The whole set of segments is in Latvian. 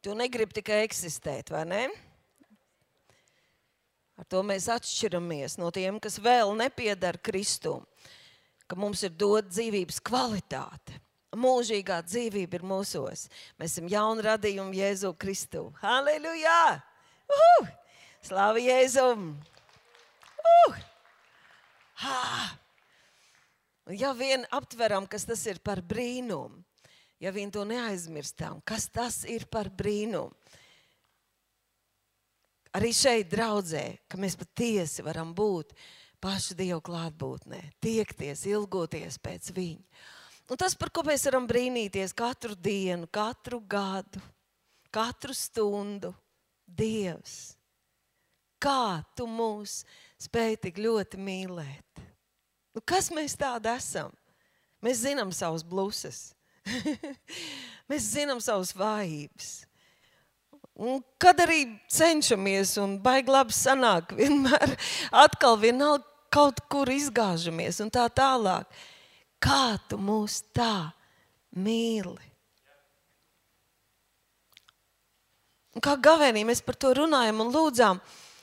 Tu negribi tikai eksistēt, vai ne? Ar to mēs atšķiramies no tiem, kas vēl nepiedara Kristum, ka mums ir dot dzīvības kvalitāte. Mūžīgā dzīvība ir mūsos. Mēs esam jauni radījumi Jēzu Kristu. Halleluja! Uh! Slavu Jēzum! Uh! Ha! Ja vien aptveram, kas tas ir par brīnumu, ja vien to neaizmirstam, kas tas ir par brīnumu, arī šeit draudzē, ka mēs patiesi varam būt pašu Dievu klātbūtnē, tiekties, ilgoties pēc viņa. Un tas, par ko mēs varam brīnīties katru dienu, katru gadu, katru stundu, Dievs, kā tu mūs spēj tik ļoti mīlēt? Nu, kas mēs tādi esam? Mēs zinām savus bluses, mēs zinām savus vājības. Un kad arī cenšamies, un baigi labi sanāk, vienmēr atkal vienalga kaut kur izgāžamies un tā tālāk. Kā tu mūs tā mīli? Un kā gavēnī mēs par to runājam un lūdzām,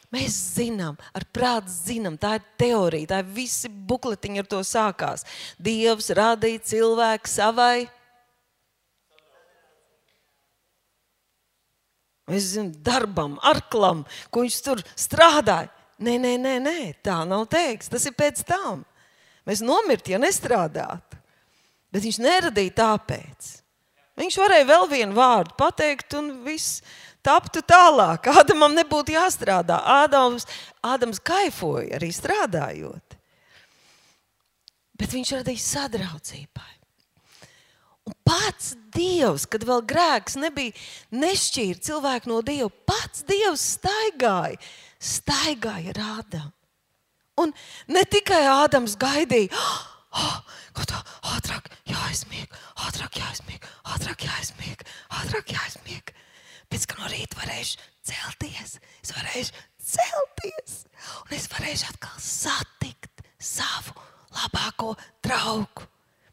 Mēs zinām, ar prātu zinām, tā ir teorija, tā ir visi bukletiņi ar to sākās. Dievs radīja cilvēku savai. Mēs zinām, darbam, arklam, ko viņš tur strādāja. Nē, nē, nē, nē, tā nav teikts. Tas ir pēc tam. Mēs nomirtu, ja nestrādātu. Bet viņš neradīja tāpēc. Viņš varēja vēl vienu vārdu pateikt, un viss taptu tālāk. Ādamam nebūtu jāstrādā. Ādams, Ādams kaifoja arī strādājot. Bet viņš radīja sadraudzībai. Un pats Dievs, kad vēl grēks nebija nešķīra cilvēku no Dieva, pats Dievs staigāja, staigāja ar Ādamu. Un ne tikai Ādams gaidīja, oh, ko tā ātrāk jāizmieg, ātrāk jāizmieg, ātrāk jāizmieg, ātrāk jāizmieg. Pēc tam no rīta varēšu celties, es varēšu celties, un es varēšu atkal satikt savu labāko draugu.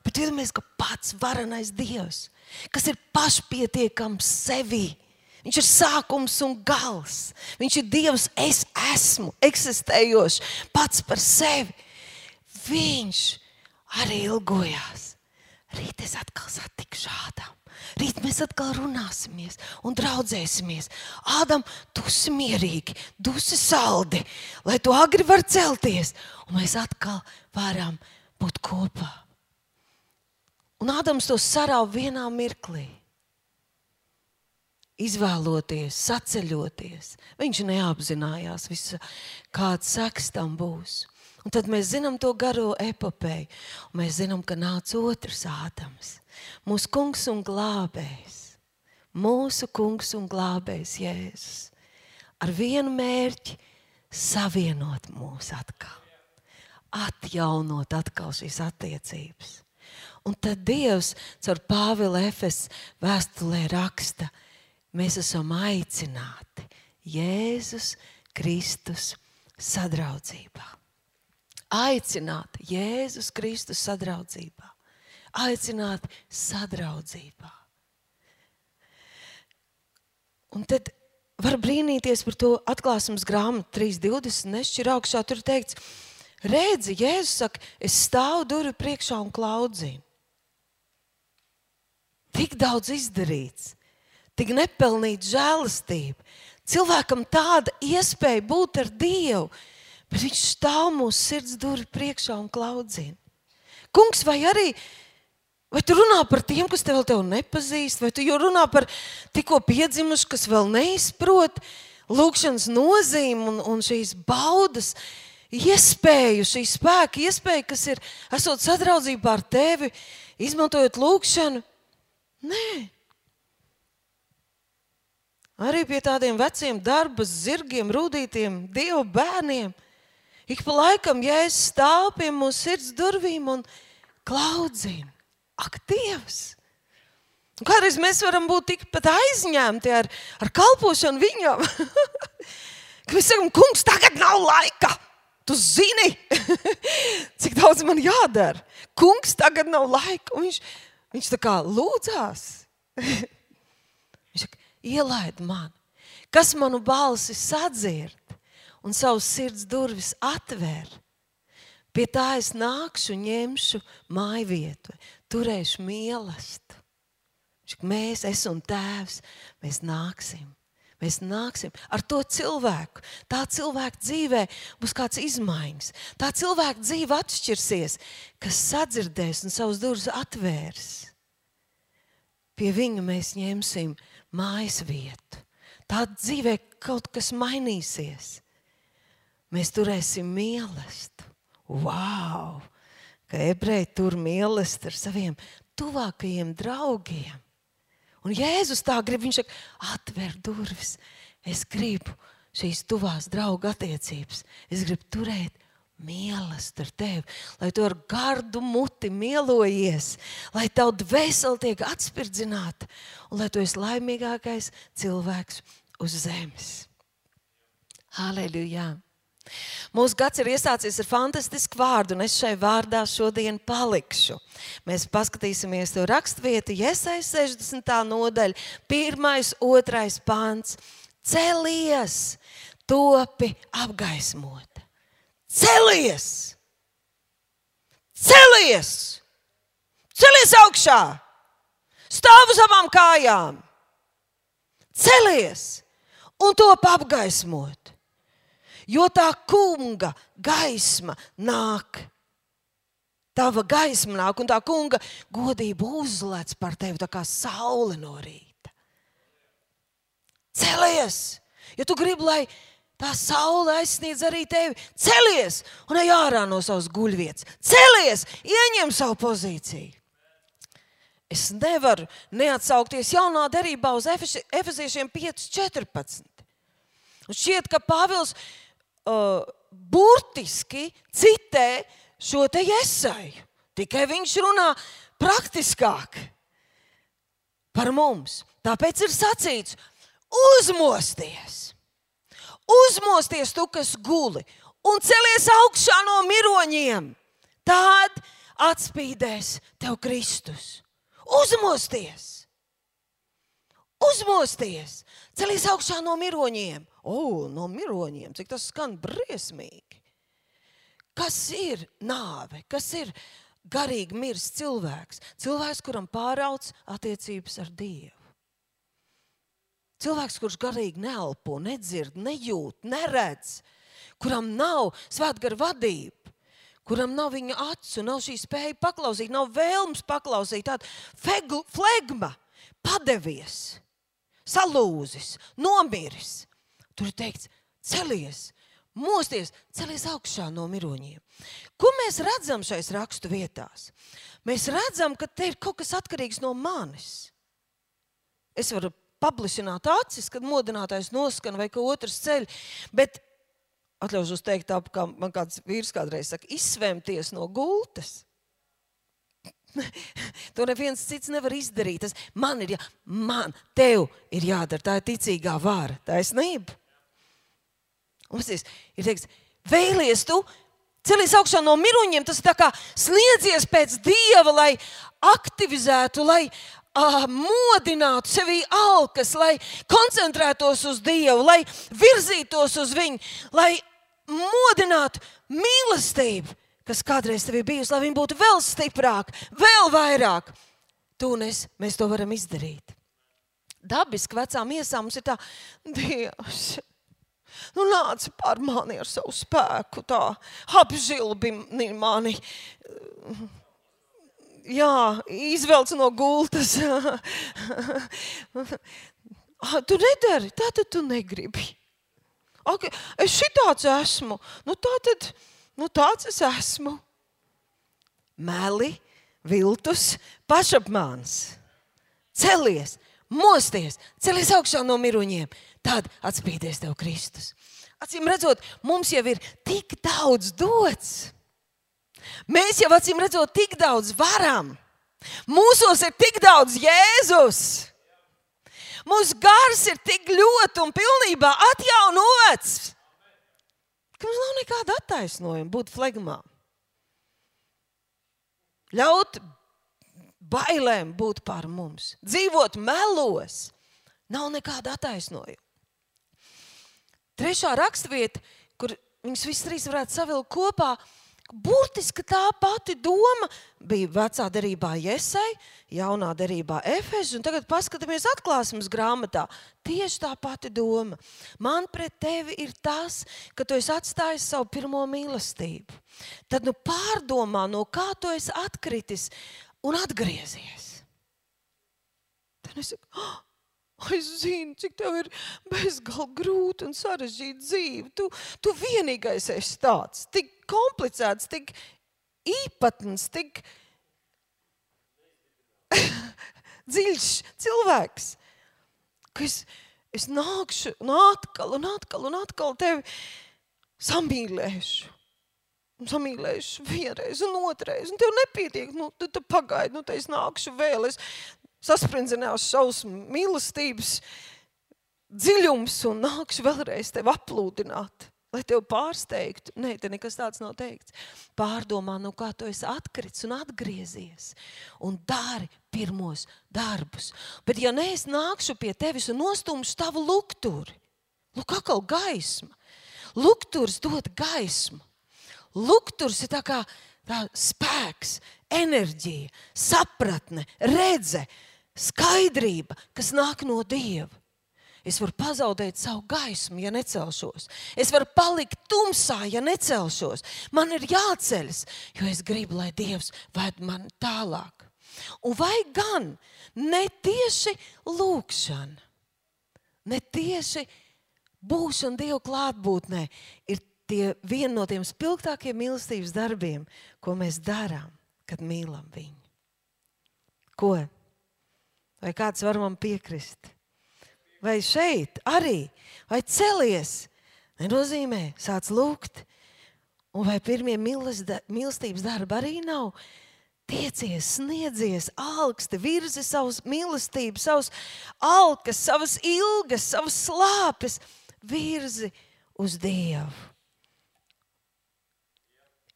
Bet iedomājieties, ka pats varenais Dievs, kas ir pašpietiekams sevi, viņš ir sākums un gals. Viņš ir Dievs, es esmu eksistējošs pats par sevi. Viņš arī ilgojās. Rīt es atkal satikšu Ādam. Rīt mēs atkal runāsimies un draudzēsimies. Ādam, tu esi mierīgi, tu esi saldi, lai tu agri var celties. Un mēs atkal varam būt kopā. Un Ādams to sarāva vienā mirklī. Izvēloties, saceļoties, viņš neapzinājās, visa, kāds seks tam būs. Un tad mēs zinām to garo epopeju. Mēs zinām, ka nāca otrs Ādams, mūsu kungs un glābējs. Mūsu kungs un glābējs Jēzus. Ar vienu mērķi savienot mūs atkal, atjaunot atkal šīs attiecības. Un tad Dievs caur Pāvila Efes vēstulē raksta, mēs esam aicināti Jēzus Kristus sadraudzībā. Aicināti Jēzus Kristus sadraudzībā. Aicināti sadraudzībā. Un tad var brīnīties par to atklāsmes grāmatu 3.20. Nešķir augšā tur teikts, redzi, Jēzus saka, es stāvu durvju priekšā un klaudzinu. Tik daudz izdarīts, tik nepelnīta žēlastība. Cilvēkam tāda iespēja būt ar Dievu, bet viņš stāv mūsu sirds durvju priekšā un klaudzina. Kungs, vai arī vai tu runā par tiem, kas tev vēl nepazīst, vai tu runā par tikko piedzimušiem, kas vēl neizprot lūkšanas nozīmi un, un šīs baudas, iespēju, šī spēka iespēja, kas ir esot sadraudzībā ar tevi, izmantojot lūkšanu. Nē. Arī pie tādiem veciem darba zirgiem, rūtītiem dievu bērniem. Ik pa laikam, ja es stāvu pie mūsu sirds durvīm un klaudzinu, ak, Dievs! Kādreiz mēs varam būt tikpat aizņemti ar, ar kalpošanu viņam, ka mēs sakām, kungs, tagad nav laika. Tu zini, cik daudz man jādara. Kungs, tagad nav laika. Un viņš, Viņš tā kā lūdzās. Viņš saka, ielaid man, kas manu balsi sadzird un savus sirds durvis atver. Pie tā es nākšu, ņemšu māju vietu, turēšu mīlestību. Mēs, es un tēvs, mēs nāksim. Mēs nāksim ar to cilvēku. Tā cilvēka dzīvē būs kāds izmaiņas. Tā cilvēka dzīve atšķirsies, kas sadzirdēs un savus durvis atvērs. Pie viņa mēs ņemsim mājas vietu. Tā dzīvē kaut kas mainīsies. Mēs turēsim mīlestību. Wow! Ka ebreji tur mīlestību ar saviem tuvākajiem draugiem. Un Jēzus tā grib, viņš saka, atver durvis. Es gribu šīs tuvās draugu attiecības. Es gribu turēt mīlestību ar tevi, lai tu ar gardu muti mielojies, lai tavu dvēseli tiek atspirdzināta un lai tu esi laimīgākais cilvēks uz zemes. Halleluja! Mūsu gads ir iesācies ar fantastisku vārdu, un es šai vārdā šodien palikšu. Mēs paskatīsimies to raksturvietu, Iesai 60. nodaļa, 1. un 2. pāns. Celies, topi apgaismota. Celies! Celies! Celies augšā! Stāv uz abām kājām! Celies! Un top apgaismot! Jo tā kunga gaisma nāk. Tava gaisma nāk, un tā kunga godība uzlēc par tevi kā saule no rīta. Celies! Ja tu gribi, lai tā saule aizsniedz arī tevi, celies un ej ārā no savas guļvietas. Celies, ieņem savu pozīciju. Es nevaru neatsaukties jaunā derībā uz Efeziešiem 5.14. Šķiet, ka Pāvils uh, burtiski citē šo te iesaiu. Tikai viņš runā praktiskāk par mums. Tāpēc ir sacīts, uzmosties, uzmosties tu, kas guli, un celies augšā no miroņiem. Tad atspīdēs tev Kristus. Uzmosties! Uzmosties! Celies augšā no miroņiem! oh, no miroņiem, cik tas skan briesmīgi. Kas ir nāve? Kas ir garīgi miris cilvēks? Cilvēks, kuram pārauc attiecības ar Dievu. Cilvēks, kurš garīgi neelpo, nedzird, nejūt, neredz, kuram nav svētgara vadība, kuram nav viņa acu, nav šī spēja paklausīt, nav vēlmes paklausīt, tāda flegma, padevies, salūzis, nomiris. Tur ir teikts, celies, mosties, celies augšā no miroņiem. Ko mēs redzam šais rakstu vietās? Mēs redzam, ka te ir kaut kas atkarīgs no manis. Es varu pablisināt acis, kad modinātājs noskan vai ka otrs ceļ, bet atļaušos teikt tā, kā man kāds vīrs kādreiz saka, izsvēmties no gultas. to neviens cits nevar izdarīt. Tas man ir, jā, man, tev ir jādara. Tā ir ticīgā vara, taisnība. Uzties, ir teiks, vēlies tu, celies augšā no miruņiem, tas ir kā sniedzies pēc dieva, lai aktivizētu, lai uh, modinātu sevī alkas, lai koncentrētos uz Dievu, lai virzītos uz viņu, lai modinātu mīlestību, kas kādreiz tev ir bijusi, lai viņa būtu vēl stiprāka, vēl vairāk. Tu un es, mēs to varam izdarīt. Dabiski vecām iesām mums ir tā, Dievs, nu, nāca par mani ar savu spēku, tā apžilbi mani. Jā, izvelc no gultas. Ah, tu nedari, tā tad tu negribi. Okay, es šitāds esmu, nu tā tad, nu tāds es esmu. Meli, viltus, pašapmāns. Celies, mosties, celies augšā no miruņiem tad atspīdēs tev Kristus. Acīm redzot, mums jau ir tik daudz dots. Mēs jau acīm redzot, tik daudz varam. Mūsos ir tik daudz Jēzus. Mūsu gars ir tik ļoti un pilnībā atjaunots, ka mums nav nekāda attaisnojuma būt flegmā. Ļaut bailēm būt pār mums, dzīvot melos, Nav nekāda attaisnojuma. Trešā raksturvieta, kur viņas visas trīs varētu savilkt kopā, Burtiski tā pati doma bija vecā derībā Iesai, jaunā derībā Efeža, un tagad paskatāmies atklāsmes grāmatā. Tieši tā pati doma. Man pret tevi ir tas, ka tu esi atstājis savu pirmo mīlestību. Tad nu pārdomā, no kā tu esi atkritis un atgriezies. Tad es saku, oh! Es zinu, cik tev ir bezgalīgi grūti un sarežģīta dzīve. Tu, tu vienīgais esi tāds, tik komplicēts, tik īpatns, tik dziļš cilvēks. Es, es nākšu un atkal un atkal un atkal tevi samīlēšu. Un samīlēšu vienreiz un otrreiz, un tev nepietiek. Nu, tu, tu pagaidi, nu, te es nākšu vēl. Es sasprindzinās savus mīlestības dziļums un nākšu vēlreiz tevi aplūdināt. Lai tevi pārsteigtu, nē, te nekas tāds nav teikts. Pārdomā, no kā tu esi atkritis un atgriezies, un dari pirmos darbus. Bet, ja nē, es nākšu pie tevis un nostumšu tavu lukturi, lūk, atkal gaisma. Lukturs dod gaismu. Lukturs ir tā kā tā spēks, enerģija, sapratne, redzes skaidrība, kas nāk no Dieva. Es varu pazaudēt savu gaismu, ja necelšos. Es varu palikt tumsā, ja necelšos. Man ir jāceļas, jo es gribu, lai Dievs ved mani tālāk. Un vai gan ne tieši lūkšana, ne tieši būšana Dieva klātbūtnē ir tie viena no tiem spilgtākiem mīlestības darbiem, ko mēs darām, kad mīlam viņu. Ko? Vai kāds var man piekrist? Vai šeit arī, vai celies, nenozīmē sāc lūgt, un vai pirmie mīlestības darbi arī nav? Tiecies, sniedzies, augsti, virzi savus mīlestības, savus alkas, savas ilgas, savas slāpes, virzi uz Dievu.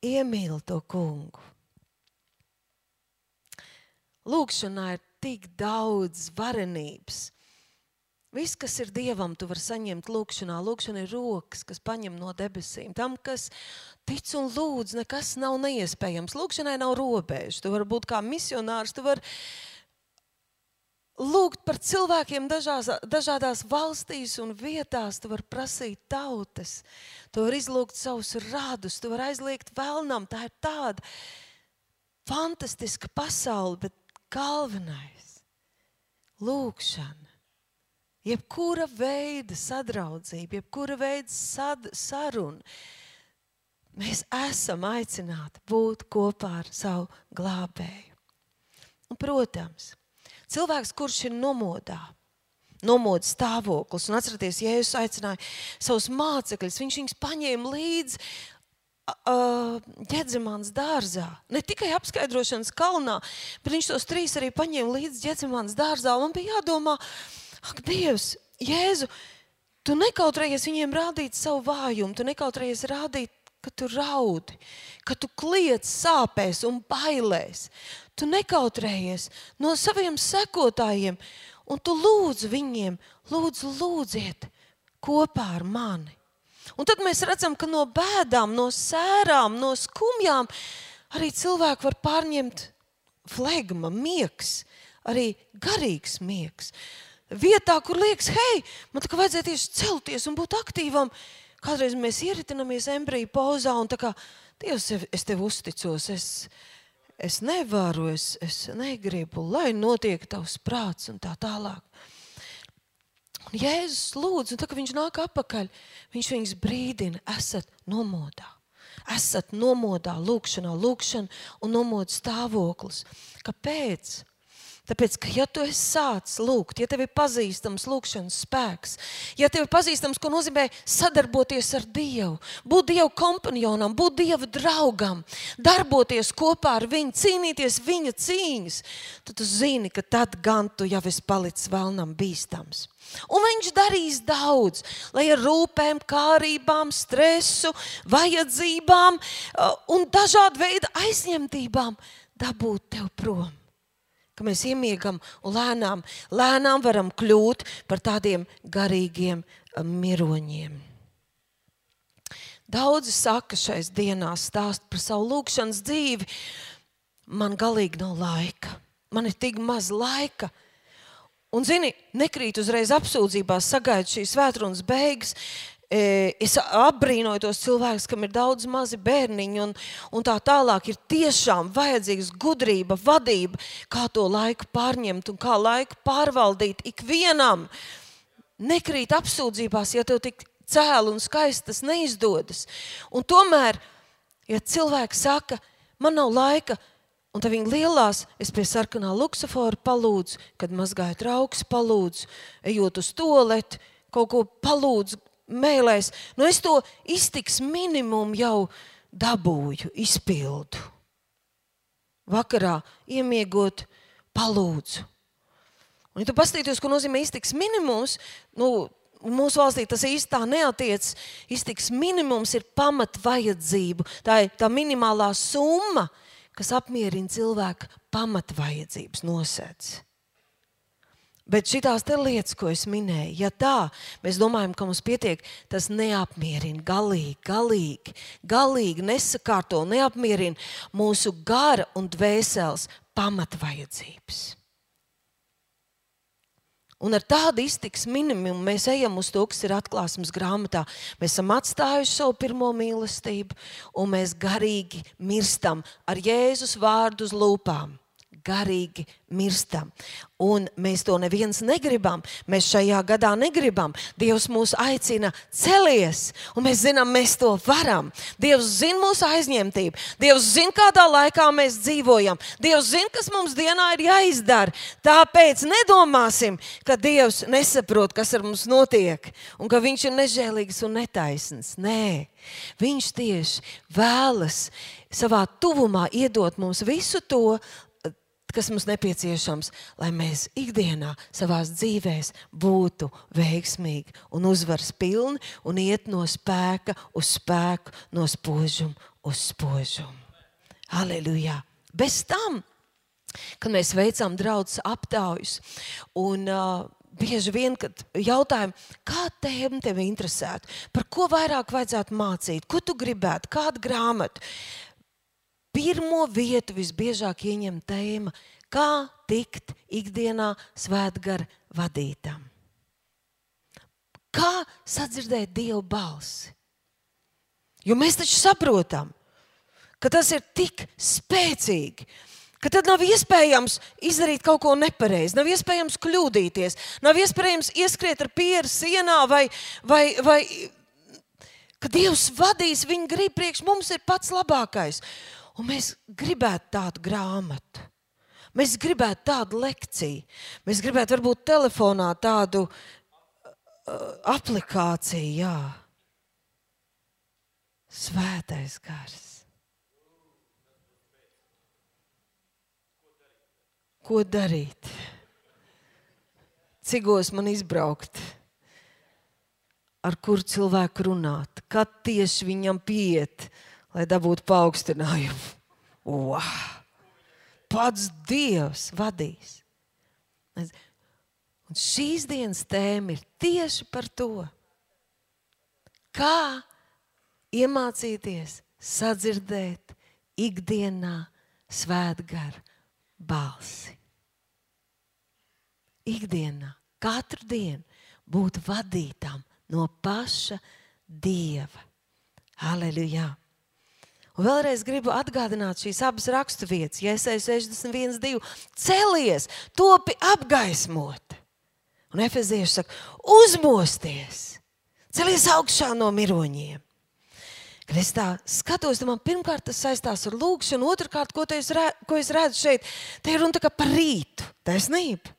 Iemīli to kungu. Lūkšanā ir tik daudz varenības. Viss, kas ir dievam, tu vari saņemt lūkšanā. Lūkšana ir rokas, kas paņem no debesīm. Tam, kas tic un lūdz, nekas nav neiespējams. Lūkšanai nav robežu. Tu vari būt kā misionārs, tu vari lūgt par cilvēkiem dažās, dažādās valstīs un vietās. Tu vari prasīt tautas, tu vari izlūgt savus radus, tu vari aizliegt vēlnam. Tā ir tāda fantastiska pasaule, bet galvenais - lūkšana. Jebkura veida sadraudzība, jebkura veida sad, saruna, mēs esam aicināti būt kopā ar savu glābēju. Un, protams, cilvēks, kurš ir nomodā, nomodas stāvoklis, un atcerieties, ja jūs aicinājāt savus mācekļus, viņš viņus paņēma līdzi ģēdzimāns dārzā. Ne tikai apskaidrošanas kalnā, bet viņš tos trīs arī paņēma līdzi ģēdzimāns dārzā. Man bija jādomā, ak, Dievs, Jēzu, tu nekautrējies viņiem rādīt savu vājumu, tu nekautrējies rādīt, ka tu raudi, ka tu kliedz sāpēs un bailēs. Tu nekautrējies no saviem sekotājiem, un tu lūdz viņiem, lūdzu, lūdziet kopā ar mani. Un tad mēs redzam, ka no bēdām, no sērām, no skumjām arī cilvēki var pārņemt flegma, miegs, arī garīgs miegs. Vietā, kur liekas, hei, man tā kā vajadzēja tieši celties un būt aktīvam, kādreiz mēs ieritinamies embriju pauzā un tā kā, Dievs, es tev uzticos, es, es nevaru, es, es negribu, lai notiek tavs prāts un tā tālāk. Un Jēzus lūdz, un tā, kad viņš nāk atpakaļ, viņš viņus brīdina, esat nomodā. Esat nomodā, lūkšanā, lūkšana un nomodas stāvoklis. Kāpēc? Tāpēc, ka ja tu esi sācis lūgt, ja tev ir pazīstams lūkšanas spēks, ja tev ir pazīstams, ko nozīmē sadarboties ar Dievu, būt Dieva kompanionam, būt Dieva draugam, darboties kopā ar viņu, cīnīties viņa cīņas, tad tu zini, ka tad gan tu jau esi palicis vēlnam bīstams. Un viņš darīs daudz, lai ar rūpēm, kārībām, stresu, vajadzībām uh, un dažādu veidu aizņemtībām dabūtu tev prom ka mēs iemiegam un lēnām, lēnām varam kļūt par tādiem garīgiem eh, miroņiem. Daudzi saka šais dienās stāst par savu lūgšanas dzīvi. Man galīgi nav laika. Man ir tik maz laika. Un, zini, nekrīt uzreiz apsūdzībās, sagaidu šīs vētrunas beigas. E, es apbrīnoju tos cilvēkus, kam ir daudz mazi bērniņi, un, un tā tālāk ir tiešām vajadzīga gudrība, vadība, kā to laiku pārņemt un kā laiku pārvaldīt ikvienam. Nekrīt apsūdzībās, ja tev tik cēli un skaisti tas neizdodas. Un tomēr, ja cilvēks saka, man nav laika, un tad viņi lielās, es pie sarkanā luksafora palūdzu, kad mazgāju trauks, palūdzu, ejot uz toleti, kaut ko palūdzu, mēlēs. Nu, es to iztiks minimumu jau dabūju, izpildu. Vakarā iemiegot, palūdzu. Un, ja tu paskatīsies, ko nozīmē iztiks minimums, nu, Mūsu valstī tas īstenībā neatiecas. Iztiks minimums ir pamatvajadzību. Tā ir tā minimālā summa, kas apmierina cilvēka pamatvajadzības nosēdz. Bet šīs lietas, ko es minēju, ja tā mēs domājam, ka mums pietiek, tas neapmierina galīgi, galīgi, galīgi nesakārto, neapmierina mūsu gara un dvēseles pamatvajadzības. Un ar tādu iztiks minimumu mēs ejam uz to, kas ir atklāsmes grāmatā. Mēs esam atstājuši savu pirmo mīlestību, un mēs garīgi mirstam ar Jēzus vārdu uz lūpām garīgi mirstam. Un mēs to neviens negribam. Mēs šajā gadā negribam. Dievs mūs aicina celies, un mēs zinām, mēs to varam. Dievs zina mūsu aizņemtību. Dievs zina, kādā laikā mēs dzīvojam. Dievs zina, kas mums dienā ir jāizdara. Tāpēc nedomāsim, ka Dievs nesaprot, kas ar mums notiek, un ka Viņš ir nežēlīgs un netaisns. Nē, Viņš tieši vēlas savā tuvumā iedot mums visu to, kas mums nepieciešams, lai mēs ikdienā savā dzīvē būtu veiksmīgi un uzvaras pilni un iet no spēka uz spēku, no spožuma uz spožumu. Halleluja! Bez tam, kad mēs veicām draudzes aptaujas un uh, bieži vien, kad jautājam, kāda tēma tev interesētu, par ko vairāk vajadzētu mācīt, ko tu gribētu, kādu grāmatu pirmo vietu visbiežāk ieņem tēma, kā tikt ikdienā svētgara vadītam. Kā sadzirdēt Dieva balsi? Jo mēs taču saprotam, ka tas ir tik spēcīgi, ka tad nav iespējams izdarīt kaut ko nepareizi, nav iespējams kļūdīties, nav iespējams ieskriet ar pieru sienā vai, vai, vai ka Dievs vadīs, viņa grib priekš mums ir pats labākais. Un mēs gribētu tādu grāmatu. Mēs gribētu tādu lekciju. Mēs gribētu varbūt telefonā tādu uh, aplikāciju. Jā. Svētais gars. Ko darīt? Cigos man izbraukt? Ar kuru cilvēku runāt? Kad tieši viņam pieiet? Lai dabūtu paaugstinājumu. Wow! Pats Dievs vadīs. Un šīs dienas tēma ir tieši par to, kā iemācīties sadzirdēt ikdienā svētgaru balsi. Ikdienā, katru dienu būt vadītam no paša Dieva. Halleluja! Un vēlreiz gribu atgādināt šīs abas raksturvietas, Jēzus 61, 2. Celies, topi apgaismot. Un Efezieši saka, uzmosties, celies augšā no miroņiem. Kad es tā skatos, tad man pirmkārt tas saistās ar lūgšanu, otrkārt, ko, es, re, ko es redzu šeit, te ir runa par rītu, taisnība.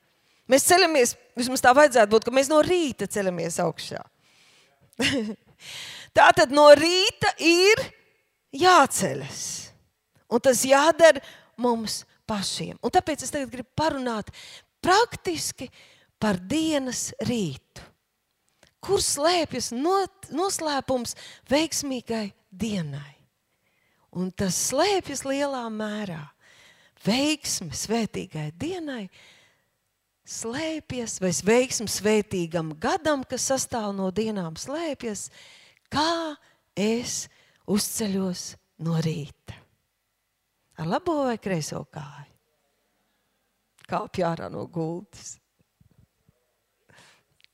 Mēs ceļamies, vismaz tā vajadzētu būt, ka mēs no rīta ceļamies augšā. tā tad no rīta ir jāceļas. Un tas jādara mums pašiem. Un tāpēc es tagad gribu parunāt praktiski par dienas rītu. Kur slēpjas noslēpums veiksmīgai dienai? Un tas slēpjas lielā mērā veiksmi svētīgai dienai slēpjas, vai veiksmi svētīgam gadam, kas sastāv no dienām, slēpjas, kā es uzceļos no rīta. Ar labo vai kreiso kāju? Kāpj ārā no gultas.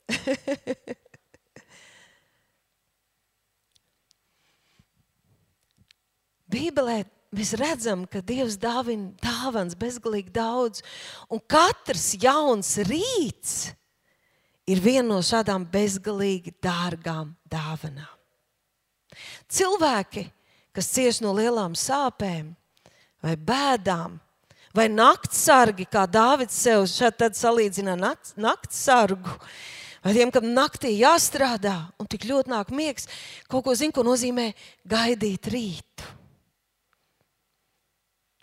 Bībelē mēs redzam, ka Dievs dāvina dāvāns bezgalīgi daudz, un katrs jauns rīts ir viena no šādām bezgalīgi dārgām dāvanām. Cilvēki, kas cieš no lielām sāpēm vai bēdām, vai naktsargi, kā Dāvids sev šeit salīdzina naktsargu, vai tiem, kam naktī jāstrādā un tik ļoti nāk miegs, kaut ko zina, ko nozīmē gaidīt rītu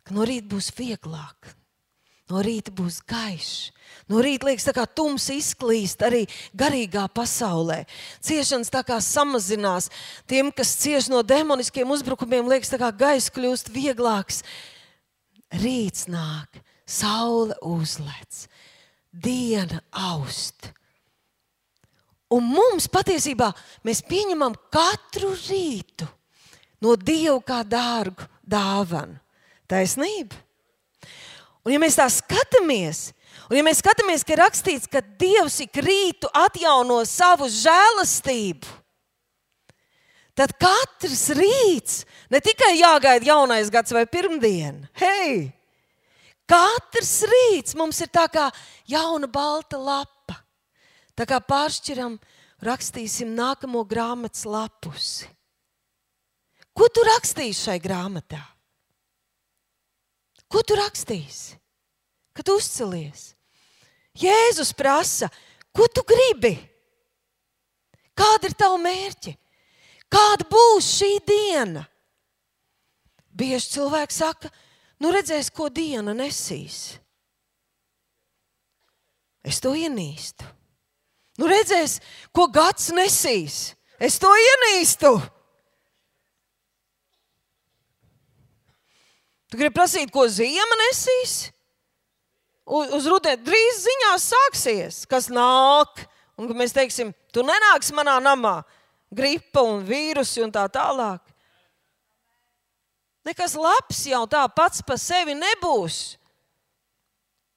ka no rīta būs vieglāk. No rīta būs gaišs. No rīta liekas, ka tumsa izklīst arī garīgā pasaulē. Ciešanas tā kā samazinās. Tiem, kas cieš no demoniskiem uzbrukumiem, liekas, ka gaisa kļūst vieglāks. Rīts nāk, saule uzlec, diena aust. Un mums patiesībā mēs pieņemam katru rītu no Dieva kā dārgu dāvanu. Taisnība. Un, ja mēs tā skatāmies, un ja mēs skatāmies, ka rakstīts, ka Dievs ik rītu atjauno savu žēlastību, tad katrs rīts ne tikai jāgaida jaunais gads vai pirmdiena. Hei! Katrs rīts mums ir tā kā jauna balta lapa. Tā kā pāršķiram, rakstīsim nākamo grāmatas lapusi. Ko tu rakstīsi šai grāmatā? Ko tu rakstīsi? Kad uzcelies? Jēzus prasa, ko tu gribi? Kāda ir tava mērķa? Kāda būs šī diena? Bieži cilvēki saka, nu redzēs, ko diena nesīs. Es to ienīstu. Nu redzēs, ko gads nesīs. Es to ienīstu. Tu gribi prasīt, ko ziema nesīs? Uz, uz rudeni drīz ziņās sāksies, kas nāk. Un mēs teiksim, tu nenāksi manā namā, gripa un vīrusi un tā tālāk. Nekas labs jau tā pats par sevi nebūs,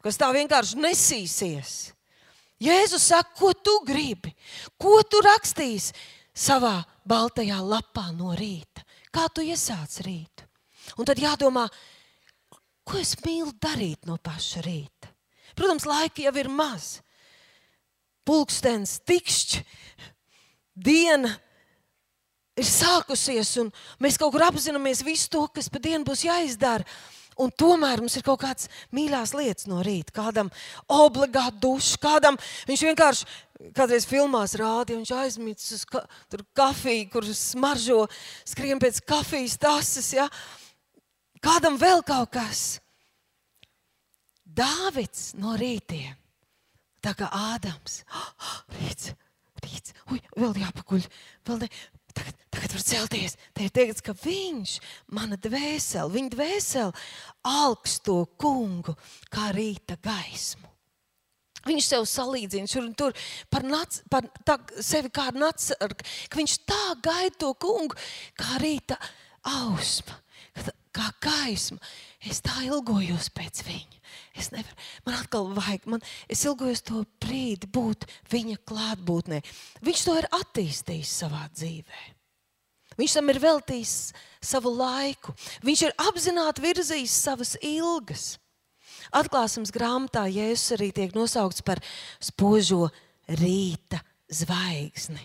kas tā vienkārši nesīsies. Jēzus saka, ko tu gribi, ko tu rakstīsi savā baltajā lapā no rīta, kā tu iesāc rītu. Un tad jādomā, ko es mīlu darīt no paša rīta. Protams, laika jau ir maz. Pulkstenis, tikšķi, diena ir sākusies, un mēs kaut kur apzināmies visu to, kas pa dienu būs jāizdara. Un tomēr mums ir kaut kādas mīļās lietas no rīta. Kādam obligāti dušs, kādam viņš vienkārši kādreiz filmās rādīja, viņš aizmidzis uz ka, kafiju, kur smaržo, skrien pēc kafijas tases. Ja? Kādam vēl kaut kas. Dāvids no rītiem, tā kā Ādams. Oh, rīts, rīts, ui, vēl jāpaguļ, vēl ne. Tagad, tagad var celties. Te ir teikts, ka viņš, mana dvēsele, viņa dvēsele, augsto kungu kā rīta gaismu. Viņš sev salīdzina šur un tur par, nac, par tā, sevi kā nāc, ka viņš tā gaida to kungu kā rīta ausma kā gaisma. Es tā ilgojos pēc viņa. Es nevaru, man atkal vajag, man, es ilgojos to brīdi būt viņa klātbūtnē. Viņš to ir attīstījis savā dzīvē. Viņš tam ir veltījis savu laiku. Viņš ir apzināti virzījis savas ilgas. Atklāsmes grāmatā Jēzus arī tiek nosaukts par spožo rīta zvaigzni.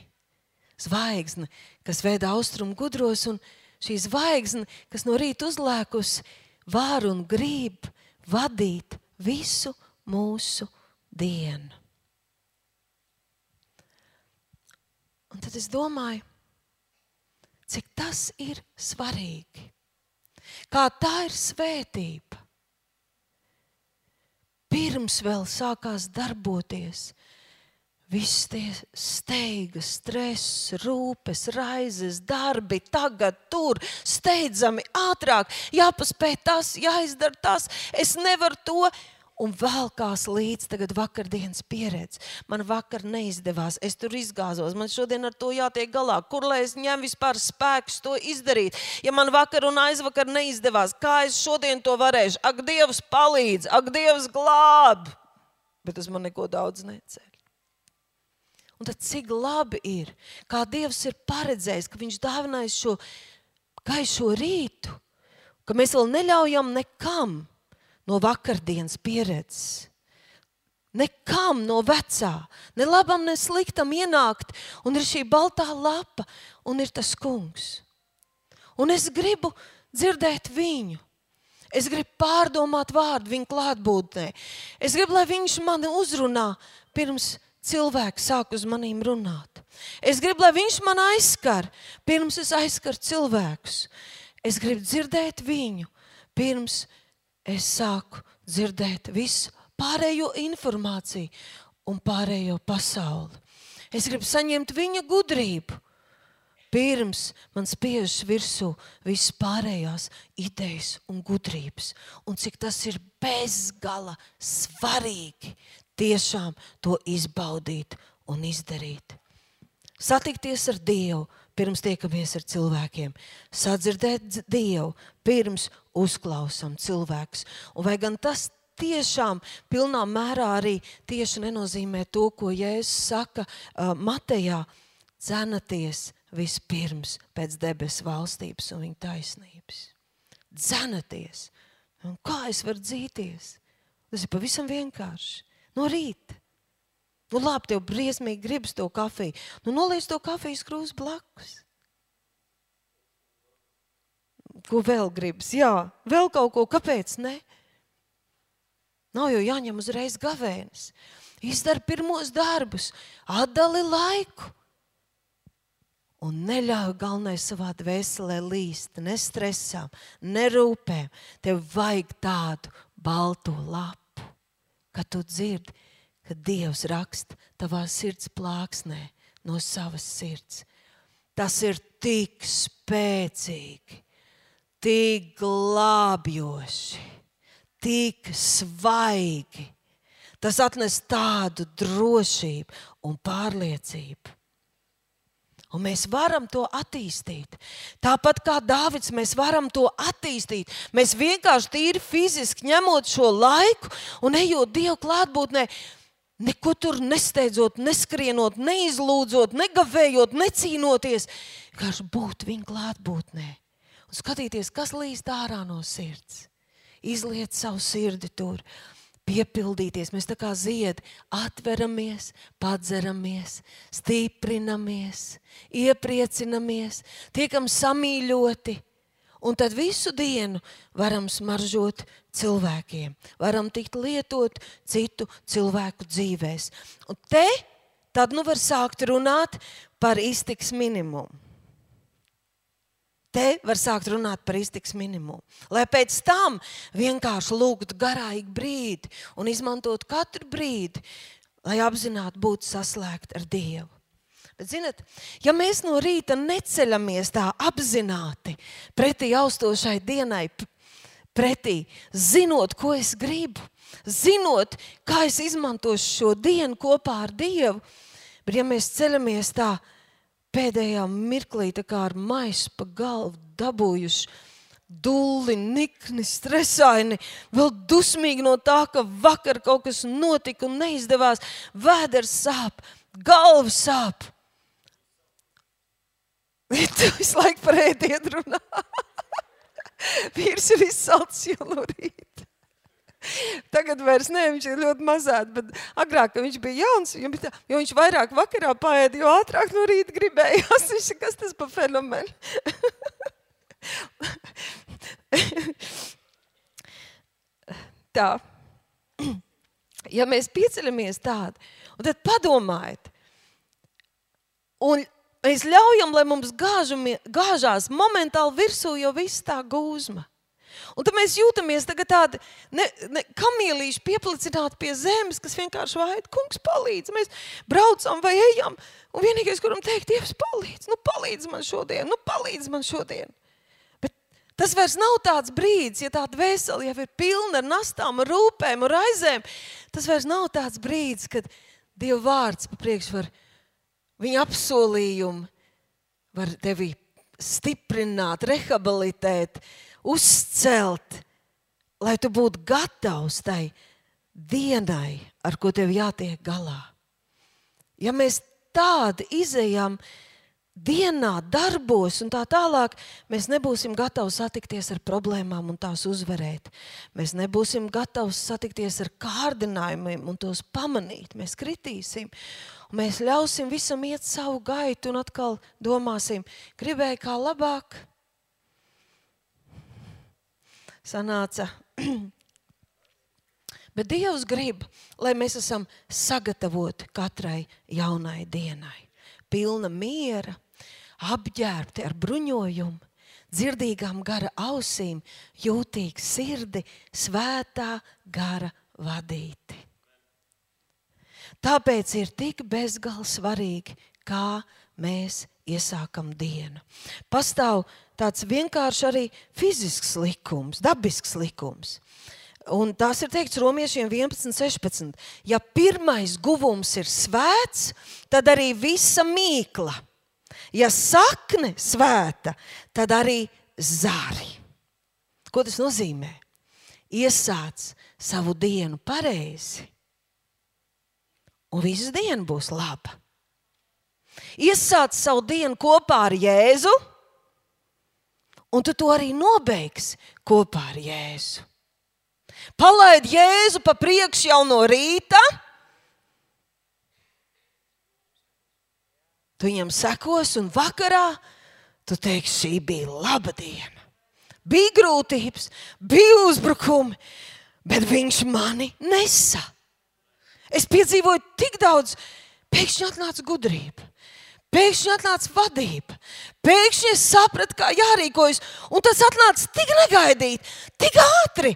Zvaigzni, kas veido austrumu gudros un šī zvaigzne, kas no rīta uzlēkus, var un grib vadīt visu mūsu dienu. Un tad es domāju, cik tas ir svarīgi. Kā tā ir svētība. Pirms vēl sākās darboties Viss tie steigas, stress, rūpes, raizes, darbi, tagad, tur, steidzami, ātrāk, jāpaspēj tas, jāizdara tas. Es nevaru to. Un vēlkās līdz tagad vakardienas pieredze. Man vakar neizdevās, es tur izgāzos, man šodien ar to jātiek galā. Kur lai es ņem vispār spēkus to izdarīt? Ja man vakar un aizvakar neizdevās, kā es šodien to varēšu? Ak, Dievs palīdz, ak, Dievs glāb! Bet tas man neko daudz neceļ. Un tad cik labi ir, kā Dievs ir paredzējis, ka Viņš dāvinājis šo gaišo rītu, ka mēs vēl neļaujam nekam no vakardienas pieredzes. Nekam no vecā, ne labam, ne sliktam ienākt, un ir šī baltā lapa, un ir tas kungs. Un es gribu dzirdēt viņu. Es gribu pārdomāt vārdu viņa klātbūtnē. Es gribu, lai viņš mani uzrunā pirms cilvēki sāk uz maniem runāt. Es gribu, lai viņš man aizskar, pirms es aizskaru cilvēkus. Es gribu dzirdēt viņu, pirms es sāku dzirdēt visu pārējo informāciju un pārējo pasauli. Es gribu saņemt viņa gudrību, pirms man spiežas virsū visas pārējās idejas un gudrības. Un cik tas ir bezgala svarīgi tiešām to izbaudīt un izdarīt. Satikties ar Dievu pirms tiekamies ar cilvēkiem, sadzirdēt Dievu pirms uzklausām cilvēkus. Un vai gan tas tiešām pilnā mērā arī tieši nenozīmē to, ko Jēzus saka uh, Matejā, dzenaties vispirms pēc debesu valstības un viņa taisnības. Dzenaties! Un kā es varu dzīties? Tas ir pavisam vienkārši no rīta. Nu, labi, tev briesmīgi gribas to kafiju. Nu, noliec to kafijas krūzi blakus. Ko vēl gribas? Jā, vēl kaut ko. Kāpēc? Ne? Nav jau jāņem uzreiz gavēnis. Izdara pirmos darbus, atdali laiku. Un neļauj galvenais savā dvēselē līst, ne stresām, ne rūpēm. Tev vajag tādu balto lapu kad tu dzirdi, ka Dievs raksta tavā sirds plāksnē no savas sirds. Tas ir tik spēcīgi, tik glābjoši, tik svaigi. Tas atnes tādu drošību un pārliecību. Un mēs varam to attīstīt. Tāpat kā Dārvids, mēs varam to attīstīt. Mēs vienkārši tīri fiziski ņemot šo laiku un ejot Dieva klātbūtnē, neko tur nesteidzot, neskrienot, neizlūdzot, negavējot, necīnoties. Vienkārši būt viņa klātbūtnē un skatīties, kas līst ārā no sirds. Izliet savu sirdi tur piepildīties. Mēs tā kā ziedi atveramies, padzeramies, stiprinamies, iepriecinamies, tiekam samīļoti. Un tad visu dienu varam smaržot cilvēkiem, varam tikt lietot citu cilvēku dzīvēs. Un te tad nu var sākt runāt par iztiks minimumu. Te var sākt runāt par iztiks minimumu. Lai pēc tam vienkārši lūgtu garāku brīdi un izmantot katru brīdi, lai apzināti būtu saslēgti ar Dievu. Bet, zinat, ja mēs no rīta neceļamies tā apzināti pretī austošai dienai, pretī, zinot, ko es gribu, zinot, kā es izmantošu šo dienu kopā ar Dievu, bet ja mēs ceļamies tā, pēdējā mirklī ar maisu pa galvu dabūjuši. Dulli, nikni, stresaini, vēl dusmīgi no tā, ka vakar kaut kas notika un neizdevās. Vēders sāp, galva sāp. Tu visu laiku par ēdienu runā. Vīrs ir izsalcis jau no rīta. Tagad vairs ne, viņš ir ļoti mazāts, bet agrāk, kad viņš bija jauns, bija tā, jo viņš vairāk vakarā paēda, jo ātrāk no rīta gribējās. Viņš ir kas tas pa fenomenu? tā. Ja mēs pieceļamies tādi, un tad padomājiet, un mēs ļaujam, lai mums gāžami, gāžās momentāli virsū jau viss tā gūzma. Un tad mēs jūtamies tādi ne, ne, kamīlīši pieplicināti pie zemes, kas vienkārši vaid, kungs, palīdz. Mēs braucam vai ejam, un vienīgais, kuram teikt, Dievs, palīdz, nu palīdz man šodien, nu palīdz man šodien. Bet tas vairs nav tāds brīdis, ja tā dvēsele jau ir pilna ar nastām, ar rūpēm, ar aizēm. Tas vairs nav tāds brīdis, kad Dieva vārds pa priekšu var viņa apsolījumu, var tevi stiprināt, rehabilitēt, uzcelt, lai tu būtu gatavs tai dienai, ar ko tev jātiek galā. Ja mēs tādi izējām dienā, darbos un tā tālāk, mēs nebūsim gatavi satikties ar problēmām un tās uzvarēt. Mēs nebūsim gatavi satikties ar kārdinājumiem un tos pamanīt. Mēs kritīsim. Mēs ļausim visam iet savu gaitu un atkal domāsim, gribēju kā labāk, sanāca. Bet Dievs grib, lai mēs esam sagatavoti katrai jaunai dienai. Pilna miera, apģērbti ar bruņojumu, dzirdīgām gara ausīm, jūtīgi sirdi, svētā gara vadīti. Tāpēc ir tik bezgalīgi svarīgi, kā mēs iesākam dienu. Pastāv tāds vienkārši arī fizisks likums, dabisks likums. Un tas ir teikts romiešiem 11, 16. Ja pirmais guvums ir svēts, tad arī visa mīkla. Ja sakne svēta, tad arī zāri. Ko tas nozīmē? Iesāc savu dienu pareizi, un visu dienu būs laba. Iesāc savu dienu kopā ar Jēzu, un tu to arī nobeigsi kopā ar Jēzu. Palaid Jēzu pa priekšu jau no rīta. Tu viņam sekos, un vakarā tu teiksi, šī bija laba diena. Bija grūtības, bija uzbrukumi, bet viņš mani nesa. Es piedzīvoju tik daudz, pēkšņi atnāca gudrība. Pēkšņi atnāca vadība. Pēkšņi es sapratu, kā jārīkojas. Un tas atnāca tik negaidīti, tik ātri.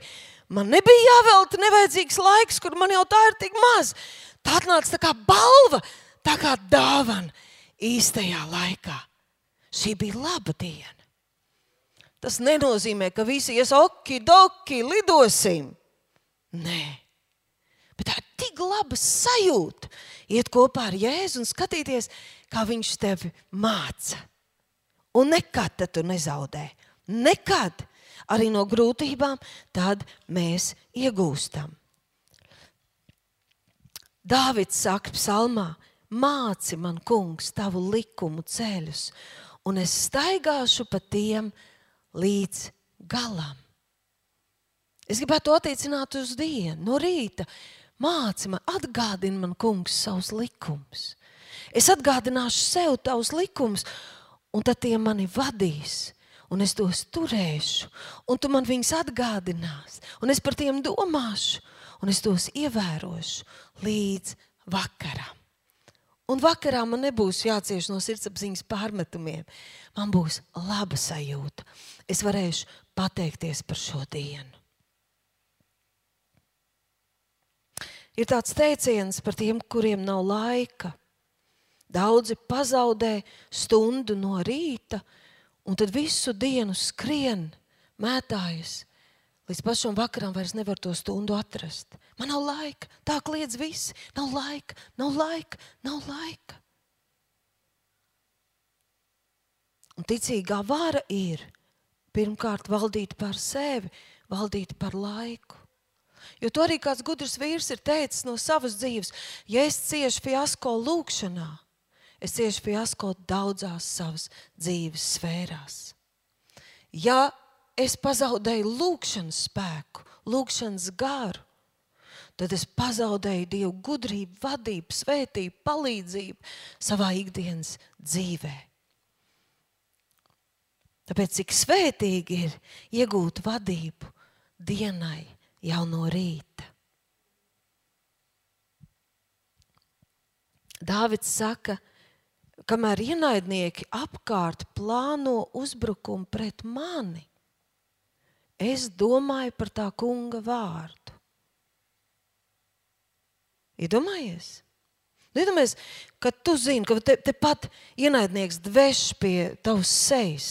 Man nebija jāvelta nevajadzīgs laiks, kur man jau tā ir tik maz. Tā atnāca tā kā balva, tā kā dāvana īstajā laikā. Šī bija laba diena. Tas nenozīmē, ka visi ies oki, doki, lidosim. Nē, bet tā ir tik laba sajūta iet kopā ar Jēzu un skatīties, kā viņš tevi māca. Un nekad tu nezaudē. Nekad. Arī no grūtībām mēs iegūstam. Dāvids saka psalmā, māci man, kungs, tavu likumu ceļus, un es staigāšu pa tiem līdz galam. Es gribētu attiecināt uz dienu, no rīta. Māci man, atgādini man, kungs, savus likumus. Es atgādināšu sev tavus likumus, un tad tie mani vadīs. Un es tos turēšu, un tu man viņus atgādināsi, un es par tiem domāšu, un es tos ievērošu līdz vakaram. Un vakarā man nebūs jācieš no sirdsapziņas pārmetumiem. Man būs laba sajūta. Es varēšu pateikties par šo dienu. Ir tāds teiciens par tiem, kuriem nav laika. Daudzi pazaudē stundu no rīta, un tad visu dienu skrien, mētājas. Līdz pašam vakaram vairs nevar to stundu atrast. Man nav laika, tā kliedz visi. Nav laika, nav laika, nav laika. Un ticīgā vara ir pirmkārt valdīt par sevi, valdīt par laiku. Jo to arī kāds gudrs vīrs ir teicis no savas dzīves. Ja es ciešu fiasko lūkšanā, es cieši fiasko daudzās savas dzīves sfērās. Ja es pazaudēju lūkšanas spēku, lūkšanas garu, tad es pazaudēju Dievu gudrību, vadību, svētību, palīdzību savā ikdienas dzīvē. Tāpēc cik svētīgi ir iegūt vadību dienai jau no rīta. Dāvids saka, ka kamēr ienaidnieki apkārt plāno uzbrukumu pret mani, es domāju par tā kunga vārdu. Iedomājies? Iedomājies, ka tu zini, ka te, te pat ienaidnieks dveš pie tavas sejas.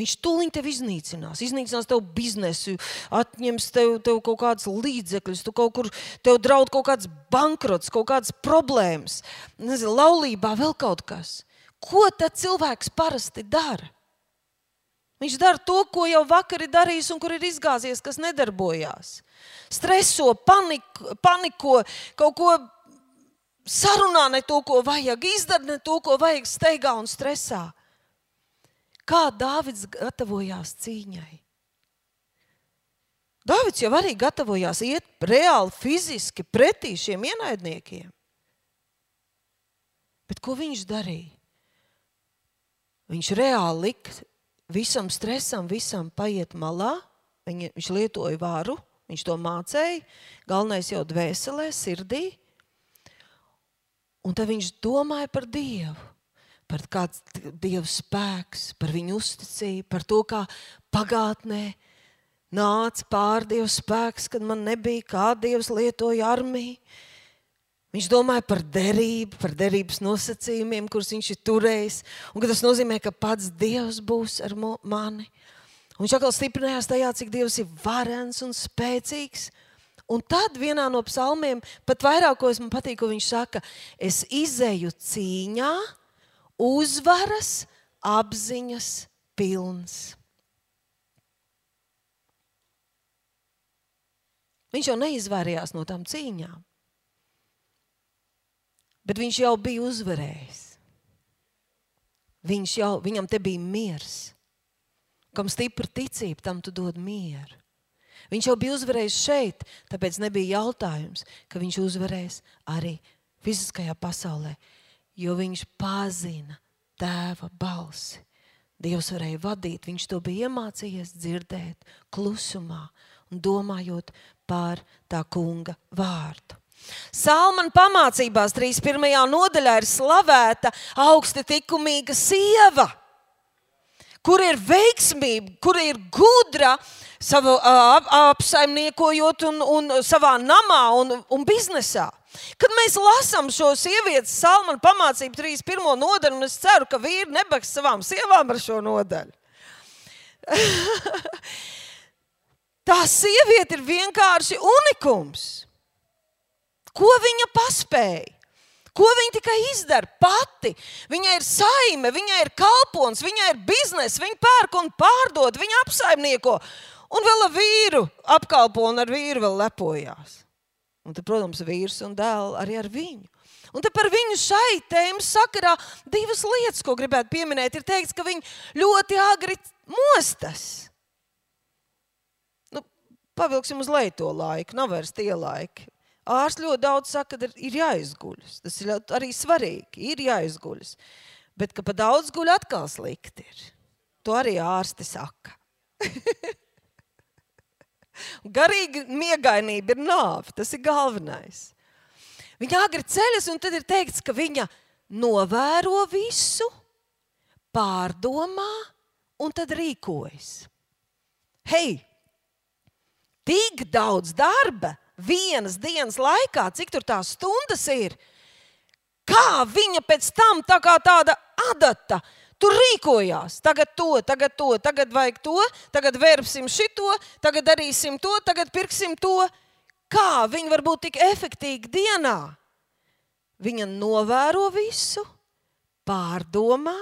Viņš tūlīt tevi iznīcinās, iznīcinās tavu biznesu, atņems tev, tev kaut kādus līdzekļus, tu kaut kur tev draud kaut kāds bankrots, kaut kādas problēmas, nezinu, laulībā, vēl kaut kas. Ko tad cilvēks parasti dara? Viņš dara to, ko jau vakar ir darījis un kur ir izgāzies, kas nedarbojās. Streso, paniko, paniko kaut ko sarunā ne to, ko vajag, izdara ne to, ko vajag steigā un stresā. Kā Dāvids gatavojās cīņai? Dāvids jau arī gatavojās iet reāli, fiziski pretī šiem ienaidniekiem. Bet ko viņš darīja? Viņš reāli lika visam stresam, visam paiet malā. Viņa, viņš lietoja varu, viņš to mācīja. Galvenais jau dvēselē, sirdī. Un tad viņš domāja par Dievu par kāds Dieva spēks, par viņu uzticību, par to, kā pagātnē nāca pār Dieva spēks, kad man nebija, kā Dievs lietoja armiju. Viņš domāja par derību, par derības nosacījumiem, kurus viņš ir turējis. Un tas nozīmē, ka pats Dievs būs ar mani. Un viņš atkal stiprinājās tajā, cik Dievs ir varens un spēcīgs. Un tad vienā no psalmiem, pat vairākos man patīk, ko viņš saka, es izēju cīņā, uzvaras apziņas pilns. Viņš jau neizvairījās no tām cīņām, bet viņš jau bija uzvarējis. Viņš jau, viņam te bija miers. Kam stipra ticība, tam tu dod mieru. Viņš jau bija uzvarējis šeit, tāpēc nebija jautājums, ka viņš uzvarēs arī fiziskajā pasaulē jo viņš pazina tēva balsi. Dievs varēja vadīt, viņš to bija iemācījies dzirdēt klusumā un domājot par tā kunga vārdu. Salmāna pamācībās 31. nodaļā ir slavēta augsti likumīga sieva, kur ir veiksmība, kur ir gudra savu ap, apsaimniekojot un, un savā namā un, un biznesā. Kad mēs lasām šo sievietes salmanu pamācību 31. nodaļu, un es ceru, ka vīri nebaks savām sievām ar šo nodaļu. Tā sieviete ir vienkārši unikums. Ko viņa paspēja? Ko viņa tikai izdara pati? Viņai ir saime, viņai ir kalpons, viņai ir biznesa, viņa pērk un pārdod, viņa apsaimnieko. Un vēl ar vīru apkalpo un ar vīru vēl lepojās. Un tad, protams, vīrs un dēls arī ar viņu. Un par viņu šai tēmas sakarā divas lietas, ko gribētu pieminēt. Ir teikts, ka viņi ļoti agri mostas. Nu, pavilksim uz leju to laiku, nav vairs tie laiki. Ārsts ļoti daudz saka, ka ir jāizguļas. Tas ir arī svarīgi, ir jāizguļas. Bet ka pa daudz guļ atkal slikti ir. To arī ārsti saka. Garīga miegainība ir nāve. Tas ir galvenais. Viņa agri ceļas, un tad ir teikts, ka viņa novēro visu, pārdomā un tad rīkojas. Hei, tik daudz darba vienas dienas laikā, cik tur tās stundas ir. Kā viņa pēc tam tā kā tāda adata Tur rīkojās. Tagad to, tagad to, tagad vajag to, tagad vērpsim šito, tagad darīsim to, tagad pirksim to. Kā viņi var būt tik efektīvi dienā? Viņa novēro visu, pārdomā,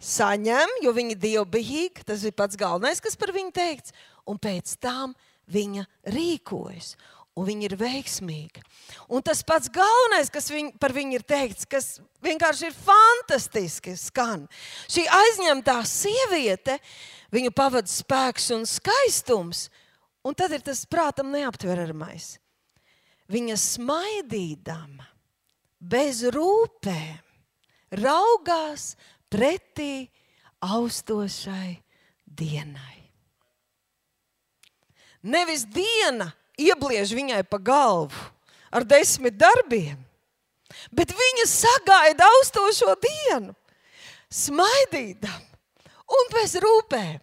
saņem, jo viņa ir dievbijīga. Tas ir pats galvenais, kas par viņu teikts. Un pēc tam viņa rīkojas un viņi ir veiksmīgi. Un tas pats galvenais, kas viņ, par viņu ir teikts, kas vienkārši ir fantastiski skan. Šī aizņemtā sieviete, viņu pavada spēks un skaistums, un tad ir tas prātam neaptveramais. Viņa smaidīdama, bez rūpēm, raugās pretī austošai dienai. Nevis diena iebliež viņai pa galvu ar desmit darbiem, bet viņa sagaida austošo dienu, smaidīdam un bez rūpēm.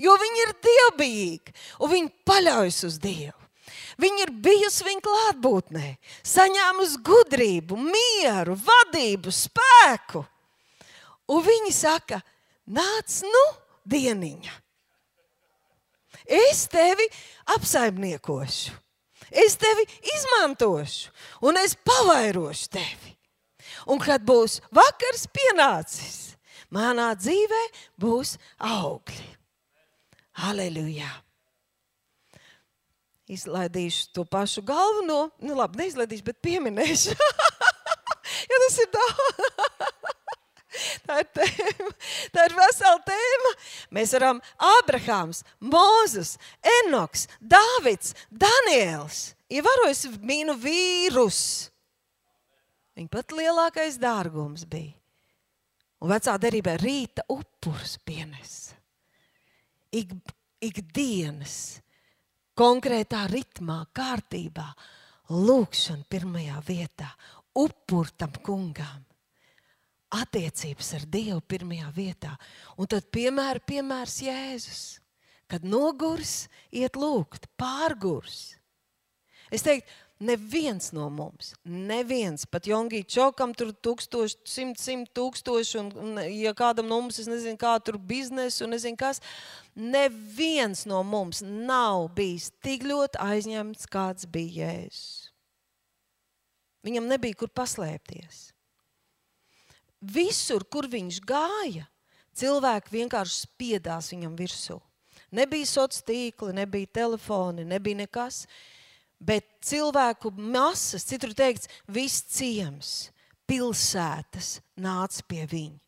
Jo viņi ir dievbijīgi un viņi paļaujas uz Dievu. Viņa ir bijusi viņa klātbūtnē, saņēmusi gudrību, mieru, vadību, spēku. Un viņi saka, nāc, nu, dieniņa. Es tevi apsaimniekošu, es tevi izmantošu, un es pavairošu tevi. Un kad būs vakars pienācis, manā dzīvē būs augļi. Halleluja! Izlaidīšu to pašu galveno, nu labi, neizlaidīšu, bet pieminēšu. jo tas ir daudz. Tā ir, tēma. tā ir vesela tēma. Mēs varam Abrahāms, Mozus, Enoks, Dāvids, Daniels, ievērojis mīnu vīrus. Viņa pat lielākais dārgums bija. Un vecā derībā rīta upurs pienesa. Ik, ikdienas, konkrētā ritmā, kārtībā, lūkšana pirmajā vietā, upurtam kungam attiecības ar Dievu pirmajā vietā. Un tad piemēra, piemērs Jēzus, kad nogurs, iet lūgt, pārgurs. Es teiktu, neviens no mums, neviens, pat Jongī Čokam tur tūkstoši, simt, simt tūkstoši, un, un ja kādam no mums, es nezinu, kā tur biznesu, un nezinu kas, neviens no mums nav bijis tik ļoti aizņemts, kāds bija Jēzus. Viņam nebija kur paslēpties. Visur, kur viņš gāja, cilvēki vienkārši spiedās viņam virsū. Nebija sociālā tīkla, nebija telefoni, nebija nekas. Bet cilvēku masas, citur teikts, viss ciems, pilsētas nāca pie viņa.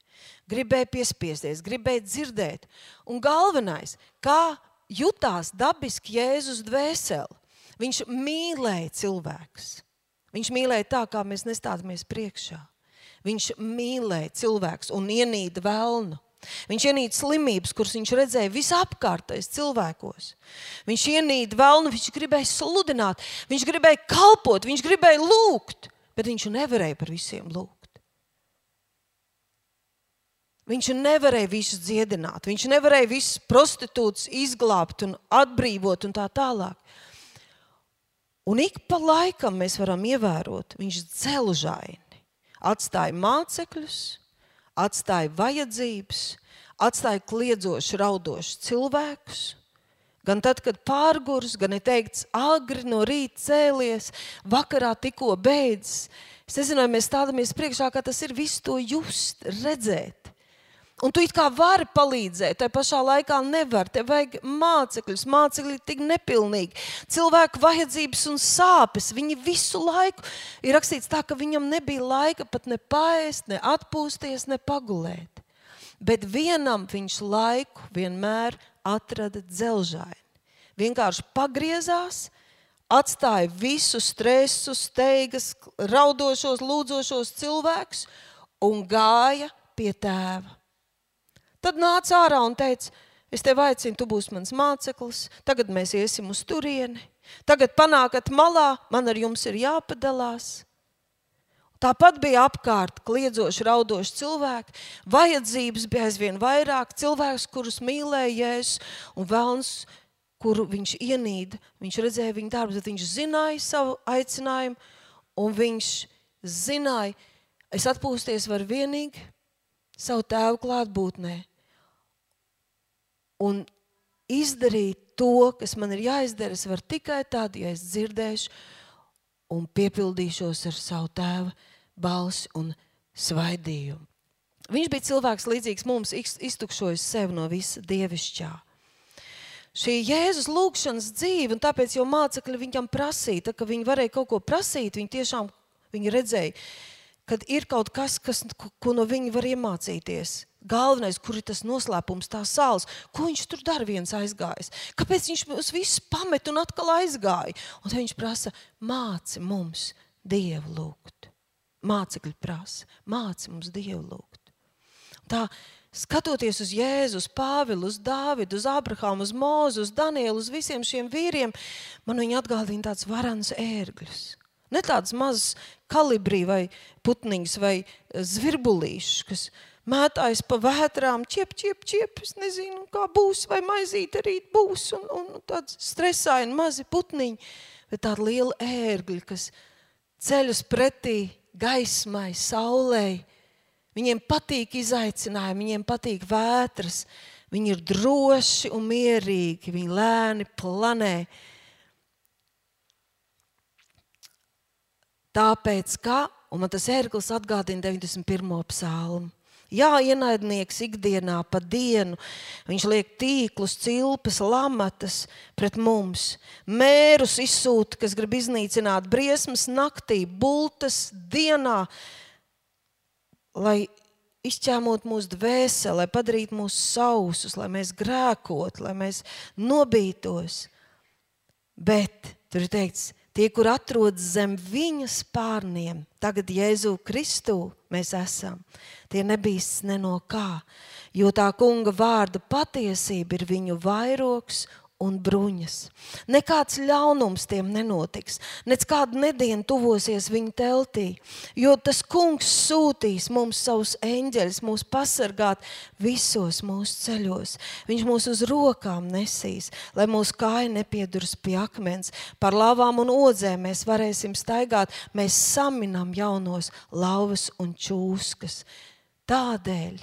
Gribēja piespiesties, gribēja dzirdēt. Un galvenais, kā jutās dabiski Jēzus dvēseli. Viņš mīlēja cilvēkus. Viņš mīlēja tā, kā mēs nestādamies priekšā. Viņš mīlēja cilvēkus un ienīda vēlnu. Viņš ienīda slimības, kuras viņš redzēja visapkārtējos cilvēkos. Viņš ienīda vēlnu, viņš gribēja sludināt, viņš gribēja kalpot, viņš gribēja lūgt, bet viņš nevarēja par visiem lūgt. Viņš nevarēja visus dziedināt, viņš nevarēja visus prostitūtus izglābt un atbrīvot un tā tālāk. Un ik pa laikam mēs varam ievērot, viņš dzelžaini atstāja mācekļus, atstāja vajadzības, atstāja kliedzošus, raudošus cilvēkus. Gan tad, kad pārgurs, gan ir teikts, agri no rīta cēlies, vakarā tikko beidzis. Es nezinu, vai mēs stāvamies priekšā, ka tas ir viss to just, redzēt. Un tu kā vari palīdzēt, tai pašā laikā nevar. Tev vajag mācekļus, mācekļi ir tik nepilnīgi. Cilvēku vajadzības un sāpes, viņi visu laiku ir rakstīts tā, ka viņam nebija laika pat ne paēst, ne atpūsties, ne pagulēt. Bet vienam viņš laiku vienmēr atrada dzelžaini. Vienkārši pagriezās, atstāja visu stresu, steigas, raudošos, lūdzošos cilvēkus un gāja pie tēva. Tad nāca ārā un teica, es tevi aicinu, tu būsi mans māceklis, tagad mēs iesim uz turieni, tagad panākat malā, man ar jums ir jāpadalās. Tāpat bija apkārt kliedzoši, raudoši cilvēki. Vajadzības bija aizvien vairāk. Cilvēks, kurus mīlēja Jēzus, un vēlns, kuru viņš ienīda. Viņš redzēja viņa darbus, bet viņš zināja savu aicinājumu, un viņš zināja, es atpūsties varu vienīgi savu tēvu klātbūtnē un izdarīt to, kas man ir jāizdara, es varu tikai tad, ja es dzirdēšu un piepildīšos ar savu tēva balsi un svaidījumu. Viņš bija cilvēks līdzīgs mums, iztukšojis sevi no visa dievišķā. Šī Jēzus lūgšanas dzīve, un tāpēc jau mācekļi viņam prasīja, tā, ka viņi varēja kaut ko prasīt, viņi tiešām viņi redzēja, kad ir kaut kas, kas, ko no viņa var iemācīties. Galvenais, kur ir tas noslēpums, tā sāls, ko viņš tur dara viens aizgājis. Kāpēc viņš mūs visus pamet un atkal aizgāja? Un tad viņš prasa, māci mums Dievu lūgt. Mācekļi prasa, māci mums Dievu lūgt. Tā, skatoties uz Jēzu, uz Pāvilu, uz Dāvidu, uz Abrahāmu, uz Mūzu, uz Danielu, uz visiem šiem vīriem, man viņi atgādina tāds varans ērgļus. Ne tādas mazas kalibrī vai putniņas vai zvirbulīšas, kas mētājas pa vētrām, čiep, čiep, čiep. Es nezinu, kā būs, vai maizīt arī būs. Un, un tāds stresaini mazi putniņi, bet tāda liela ērgļa, kas ceļas pretī gaismai, saulei. Viņiem patīk izaicinājumi, viņiem patīk vētras. Viņi ir droši un mierīgi, viņi lēni planē. Tāpēc, kā, un man tas ērglis atgādina 91. psalmu. Jā, ienaidnieks ikdienā pa dienu. Viņš liek tīklus, cilpas, lamatas pret mums. Mērus izsūta, kas grib iznīcināt briesmas naktī, bultas dienā, lai izķēmot mūsu dvēseli, lai padarītu mūs sausus, lai mēs grēkotu, lai mēs nobītos. Bet tur ir teikts, tie, kur atrodas zem viņa spārniem, tagad Jēzu Kristu mēs esam, tie nebīs ne no kā, jo tā kunga vārda patiesība ir viņu vairoks un bruņas. Nekāds ļaunums tiem nenotiks, nec kāda nediena tuvosies viņa teltī, jo tas kungs sūtīs mums savus eņģeļus, mūs pasargāt visos mūsu ceļos. Viņš mūs uz rokām nesīs, lai mūsu kāja nepieduras pie akmens. Par lavām un odzēm mēs varēsim staigāt, mēs saminam jaunos lauvas un čūskas. Tādēļ,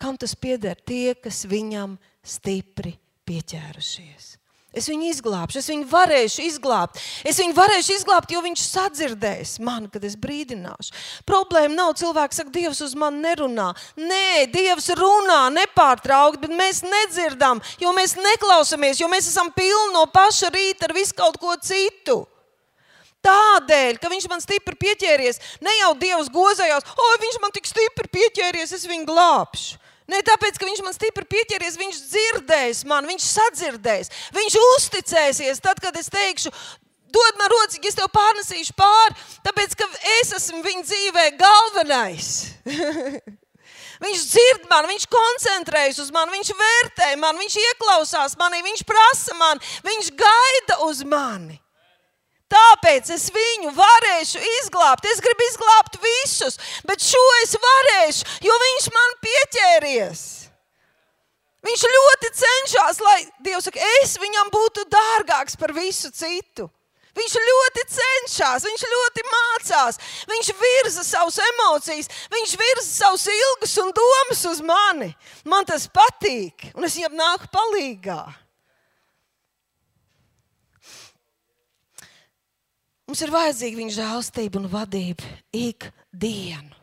kam tas pieder tie, kas viņam stipri pieķērušies. Es viņu izglābšu, es viņu varēšu izglābt. Es viņu varēšu izglābt, jo viņš sadzirdēs mani, kad es brīdināšu. Problēma nav, cilvēks saka, Dievs uz mani nerunā. Nē, Dievs runā nepārtraukti, bet mēs nedzirdam, jo mēs neklausāmies, jo mēs esam pilni no paša rīta ar visu kaut ko citu. Tādēļ, ka viņš man stipri pieķēries, ne jau Dievs gozējās, o, viņš man tik stipri pieķēries, es viņu glābšu. Ne tāpēc, ka viņš man stipri pieķeries, viņš dzirdēs man, viņš sadzirdēs, viņš uzticēsies. Tad, kad es teikšu, dod man rociņu, es tev pārnesīšu pāri, tāpēc, ka es esmu viņa dzīvē galvenais. viņš dzird man, viņš koncentrējas uz mani, viņš vērtē mani, viņš ieklausās manī, viņš prasa man, viņš gaida uz mani. Tāpēc es viņu varēšu izglābt. Es gribu izglābt visus, bet šo es varēšu, jo viņš man pieķēries. Viņš ļoti cenšas, lai Dievs saka, es viņam būtu dārgāks par visu citu. Viņš ļoti cenšas, viņš ļoti mācās, viņš virza savas emocijas, viņš virza savus ilgus un domas uz mani. Man tas patīk, un es viņam nāku palīdzīgā. Mums ir vajadzīga viņa žēlstība un vadība ikdienu,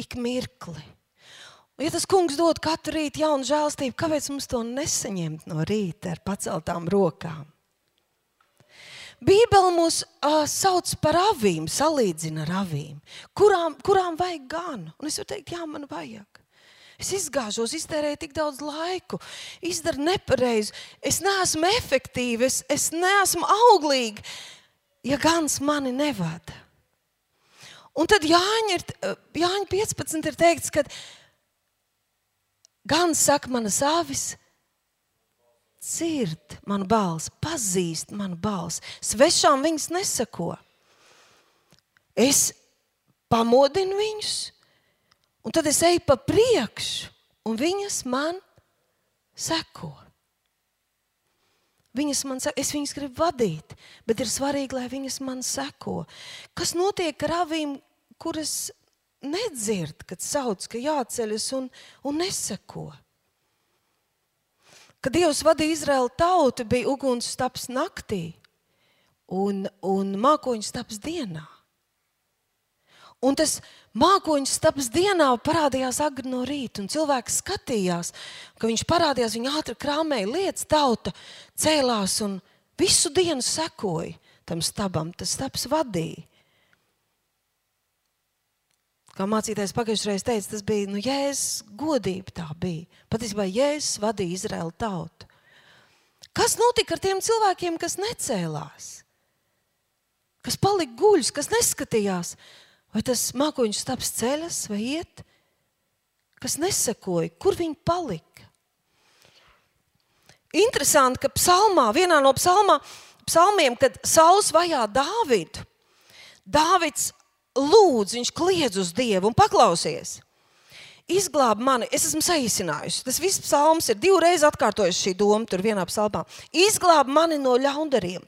ik mirkli. Ja tas kungs dod katru rītu jaunu žēlstību, kāpēc mums to nesaņemt no rīta ar paceltām rokām? Bībele mūs uh, sauc par avīm, salīdzina ar avīm, kurām, kurām vajag gan. Un es varu teikt, jā, man vajag. Es izgāžos, iztērēju tik daudz laika, izdaru nepareizi, es neesmu efektīva, es, es neesmu auglīga ja gans mani nevada. Un tad Jāņa, ir, Jāņa 15 ir teikts, ka gans saka, manas avis dzird manu balsi, pazīst manu balsi. Svešām viņas nesako. Es pamodinu viņus, un tad es eju pa priekšu, un viņas man seko. Viņas man saka, es viņas gribu vadīt, bet ir svarīgi, lai viņas man seko. Kas notiek ar avīm, kuras nedzird, kad sauc, ka jāceļas un, un neseko? Kad Dievs vadīja Izraēlu tautu, bija uguns stāps naktī un, un mākoņu stāps dienā. Un tas mākoņu stāps dienā parādījās agri no rīta, un cilvēks skatījās, ka viņš parādījās, viņa ātri krāmēja lietas, tauta cēlās un visu dienu sekoja tam stabam. Tas stabs vadīja. Kā mācītājs pagājušajā reizē teica, tas bija nu, jēzus godība. Tā bija. Patiesībā jēzus vadīja Izraēlu tautu. Kas notika ar tiem cilvēkiem, kas necēlās? Kas palika guļus, kas neskatījās? Vai tas mākoņu stāps ceļas vai iet, kas nesakoja, kur viņi palika? Interesanti, ka psalmā, vienā no psalmā, psalmiem, kad Sauls vajā Dāvidu, Dāvids lūdz, viņš kliedz uz Dievu un paklausies. izglāb mani. Es esmu saīsinājusi. Tas viss psalms ir divreiz atkārtojis šī doma, tur vienā psalmā. Izglāb mani no ļaundariem.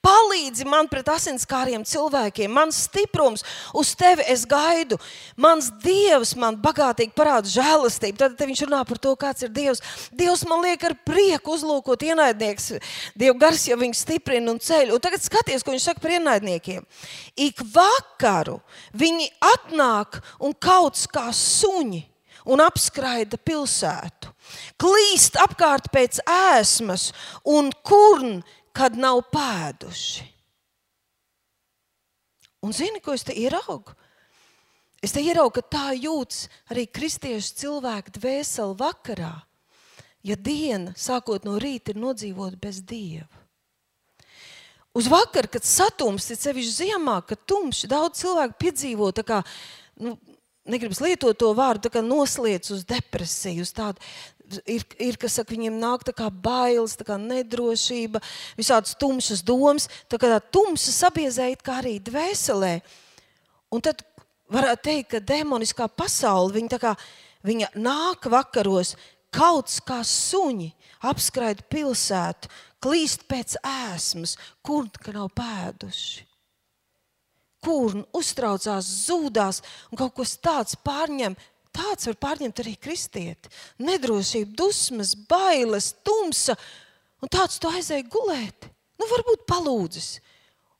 Palīdzi man pret asinskāriem cilvēkiem, mans stiprums, uz tevi es gaidu. Mans dievs man bagātīgi parāda žēlastību. Tad, viņš runā par to, kāds ir dievs. Dievs man liek ar prieku uzlūkot ienaidnieks. Dieva gars jau viņu stiprina un ceļ. Un tagad skaties, ko viņš saka par ienaidniekiem. Ik vakaru viņi atnāk un kauts kā suņi un apskraida pilsētu. Klīst apkārt pēc ēsmas un kurn kad nav pēduši. Un zini, ko es te ieraugu? Es te ieraugu, ka tā jūtas arī kristiešu cilvēku dvēseli vakarā, ja diena, sākot no rīta, ir nodzīvota bez dieva. Uz vakaru, kad satums ir sevišķi ziemā, kad tumšs, daudz cilvēku piedzīvo tā kā, nu, negribas lietot to vārdu, tā kā noslēdz uz depresiju, uz tādu ir, ir kas saka, viņiem nāk tā kā bailes, tā kā nedrošība, visādas tumšas domas, tā kā tā tumsa sabiezēja kā arī dvēselē. Un tad varētu teikt, ka demoniskā pasaule, viņa, kā, viņa nāk vakaros kaut kā suņi, apskraida pilsētu, klīst pēc ēsmas, kur ka nav pēduši. Kur uztraucās, zūdās un kaut kas tāds pārņem Tāds var pārņemt arī kristieti. Nedrošība, dusmas, bailes, tumsa. Un tāds tu aizēji gulēt. Nu, varbūt palūdzis.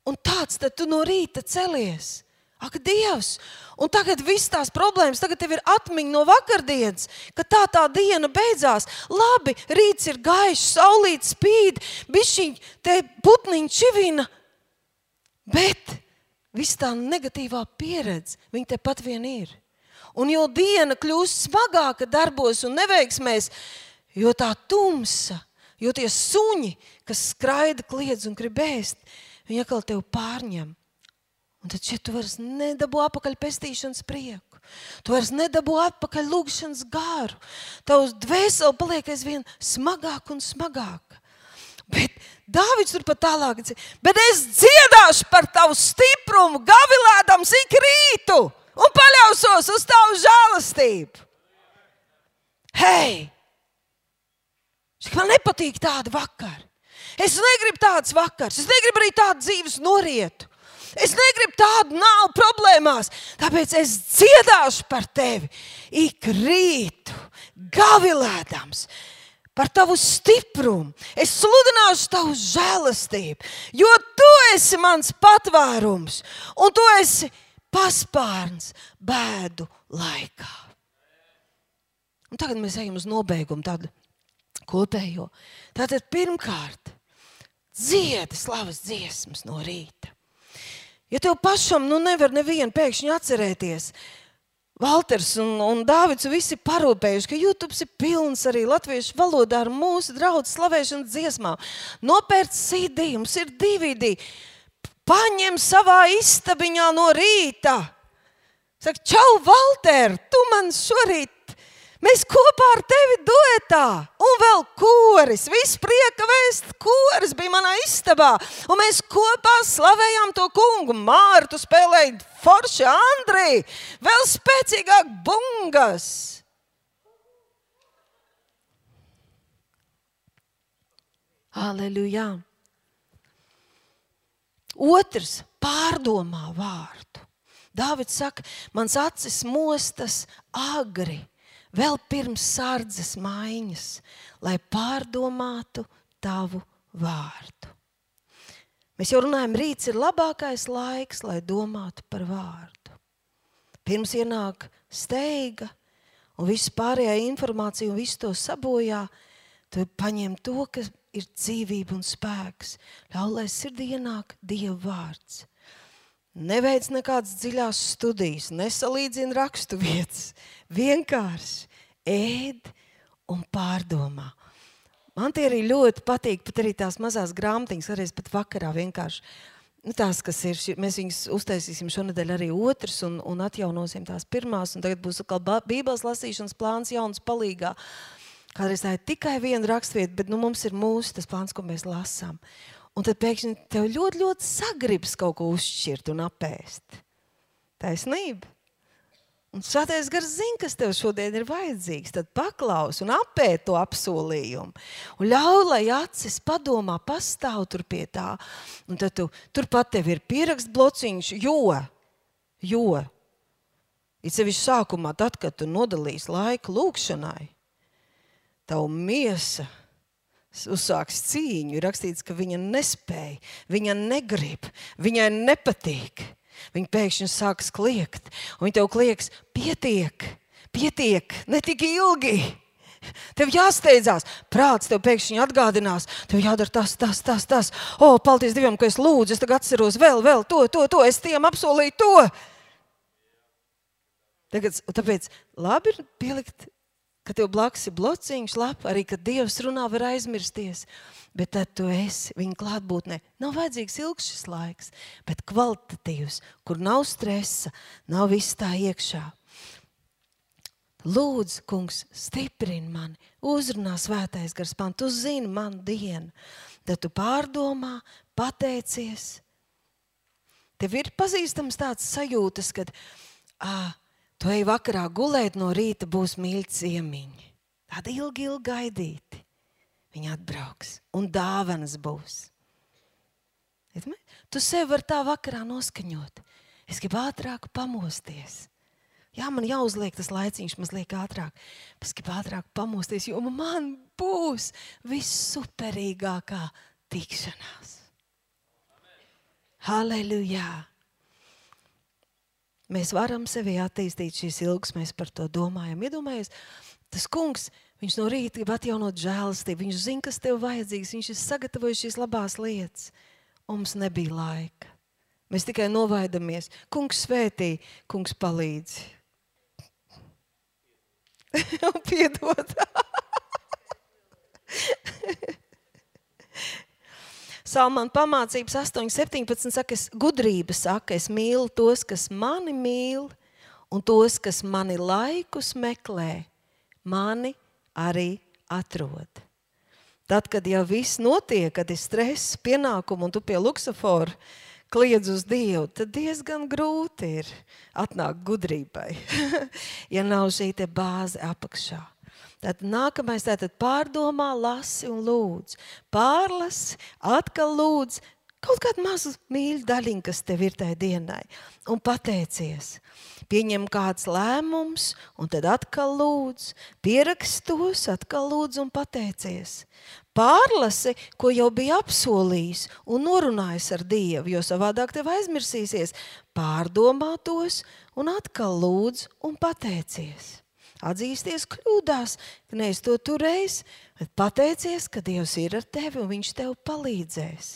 Un tāds tad tu no rīta celies. Ak, Dievs! Un tagad viss tās problēmas, tagad tev ir atmiņa no vakardienas, ka tā tā diena beidzās. Labi, rīts ir gaišs, saulīt spīd, bišķiņ, te putniņš čivina. Bet viss tā negatīvā pieredze, viņa te pat vien ir. Un jo diena kļūst smagāka darbos un neveiksmēs, jo tā tumsa, jo tie suņi, kas skraida, kliedz un grib ēst, viņi atkal tevi pārņem. Un tad šeit tu vairs nedabū apakaļ pestīšanas prieku. Tu vairs nedabū atpakaļ lūgšanas gāru. Tavs dvēseli paliek aizvien smagāk un smagāk. Bet Dāvids tur pat tālāk. Bet es dziedāšu par tavu stiprumu, gavilēdams ik rītu un paļausos uz tavu žēlastību. Hei! Man nepatīk tāda vakara. Es negribu tādas vakaras, es negribu arī tādu dzīves norietu. Es negribu tādu nav problēmās, tāpēc es dziedāšu par tevi ik rītu, gavilēdams par tavu stiprumu. Es sludināšu tavu žēlastību, jo tu esi mans patvērums un tu esi paspārns bēdu laikā. Un tagad mēs ejam uz nobeigumu, tādu kopējo. Tātad pirmkārt, dziedi slavas dziesmas no rīta. Ja tev pašam nu nevar nevienu pēkšņi atcerēties, Valters un, un Dārvids visi parūpējuši, ka YouTube ir pilns arī latviešu valodā ar mūsu draugu slavēšanas dziesmām. Nopērts CD, mums ir DVD paņem savā istabiņā no rīta. Saka, čau, Valter, tu man šorīt, mēs kopā ar tevi duetā, un vēl koris, viss prieka vēst, koris bija manā istabā, un mēs kopā slavējām to kungu. Mārtu spēlēja forši Andrei, vēl spēcīgāk bungas. Aleluja! Otrs pārdomā vārdu. Dāvids saka, mans acis mostas agri, vēl pirms sārdzes maiņas, lai pārdomātu tavu vārdu. Mēs jau runājam, rīts ir labākais laiks, lai domātu par vārdu. Pirms ienāk steiga un viss pārējā informācija un viss to sabojā, tu paņem to, kas ir dzīvība un spēks. Ļauj, lai sirdī ienāk Dieva vārds. Neveic nekādas dziļās studijas, nesalīdzina rakstu vietas. Vienkārši ēd un pārdomā. Man tie arī ļoti patīk, pat arī tās mazās grāmatiņas, arī pat vakarā vienkārši. Nu, tās, kas ir, mēs viņus uztaisīsim šonadēļ arī otrs un, un atjaunosim tās pirmās, un tagad būs atkal bībeles lasīšanas plāns jauns palīgā. Uh, Kādreiz tā ir tikai viena raksturvieta, bet nu, mums ir mūsu tas plāns, ko mēs lasām. Un tad pēkšņi tev ļoti, ļoti sagribas kaut ko uzšķirt un apēst. Taisnība. Un svētais gars zina, kas tev šodien ir vajadzīgs. Tad paklaus un apēd to apsolījumu. Un ļauj, lai acis padomā, pastāv tur pie tā. Un tad tu, turpat tev ir pieraksts blociņš, jo, jo it sevišķi sākumā, tad, kad tu nodalīsi laiku lūkšanai, tavu miesa uzsāks cīņu. Ir rakstīts, ka viņa nespēja, viņa negrib, viņai nepatīk. Viņa pēkšņi sāks kliegt, viņa tev klieks, pietiek, pietiek, ne tik ilgi. Tev jāsteidzās, prāts tev pēkšņi atgādinās, tev jādara tas, tas, tas. tas. O, paldies Dievam, ka es lūdzu, es tagad atceros vēl, vēl to, to, to, es tiem apsolīju to. Tagad, tāpēc labi ir pielikt ka tev blakus ir blociņš, lapa, arī kad Dievs runā, var aizmirsties. Bet tad tu esi viņa klātbūtnē. Nav vajadzīgs ilgs šis laiks, bet kvalitatīvs, kur nav stresa, nav viss tā iekšā. Lūdzu, kungs, stiprini mani, uzrunā svētais gars man, tu zini manu dienu. Tad tu pārdomā, pateicies. Tev ir pazīstams tāds sajūtas, kad ah, Tu ej vakarā gulēt, no rīta būs mīļi ciemiņi. Tādi ilgi, ilgi gaidīti. Viņi atbrauks un dāvanas būs. Tu sev vari tā vakarā noskaņot. Es gribu ātrāk pamosties. Jā, man jāuzliek tas laiciņš mazliet ātrāk. Es gribu ātrāk pamosties, jo man būs vissuperīgākā tikšanās. Halleluja! Mēs varam sevi attīstīt šīs ilgas, mēs par to domājam. Iedomājieties, tas kungs, viņš no rīta grib atjaunot žēlastību, viņš zina, kas tev vajadzīgs, viņš ir sagatavojis šīs labās lietas. Un mums nebija laika. Mēs tikai novaidamies. Kungs svētī, kungs palīdz. Piedod. Salmāna pamācības 8,17 saka, es gudrība saka, es mīlu tos, kas mani mīl, un tos, kas mani laikus meklē, mani arī atrod. Tad, kad jau viss notiek, kad ir stress, pienākumi un tu pie luksafora kliedz uz Dievu, tad diezgan grūti ir atnākt gudrībai, ja nav šī bāze apakšā. Tad nākamais tātad pārdomā, lasi un lūdz. Pārlasi, atkal lūdz kaut kādu mazu mīļu daļiņu, kas tev ir tajā dienai, un pateicies. Pieņem kāds lēmums, un tad atkal lūdz, pierakstos, atkal lūdz un pateicies. Pārlasi, ko jau bija apsolījis un norunājis ar Dievu, jo savādāk tev aizmirsīsies. Pārdomā tos un atkal lūdz un pateicies atzīsties kļūdās, ka neesi to turējis, bet pateicies, ka Dievs ir ar tevi un Viņš tev palīdzēs.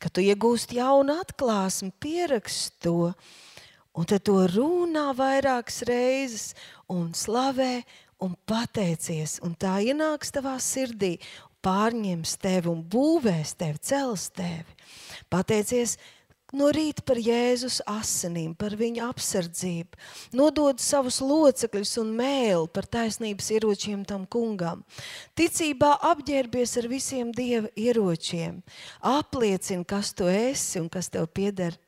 Ka tu iegūsti jaunu atklāsmi, pierakst to, un tad to runā vairākas reizes un slavē un pateicies, un tā ienāks tavā sirdī, pārņems tevi un būvēs tevi, cels tevi. Pateicies, no rīta par Jēzus asinīm, par viņa apsardzību, nodod savus locekļus un mēlu par taisnības ieročiem tam kungam. Ticībā apģērbies ar visiem dieva ieročiem, apliecina, kas tu esi un kas tev pieder.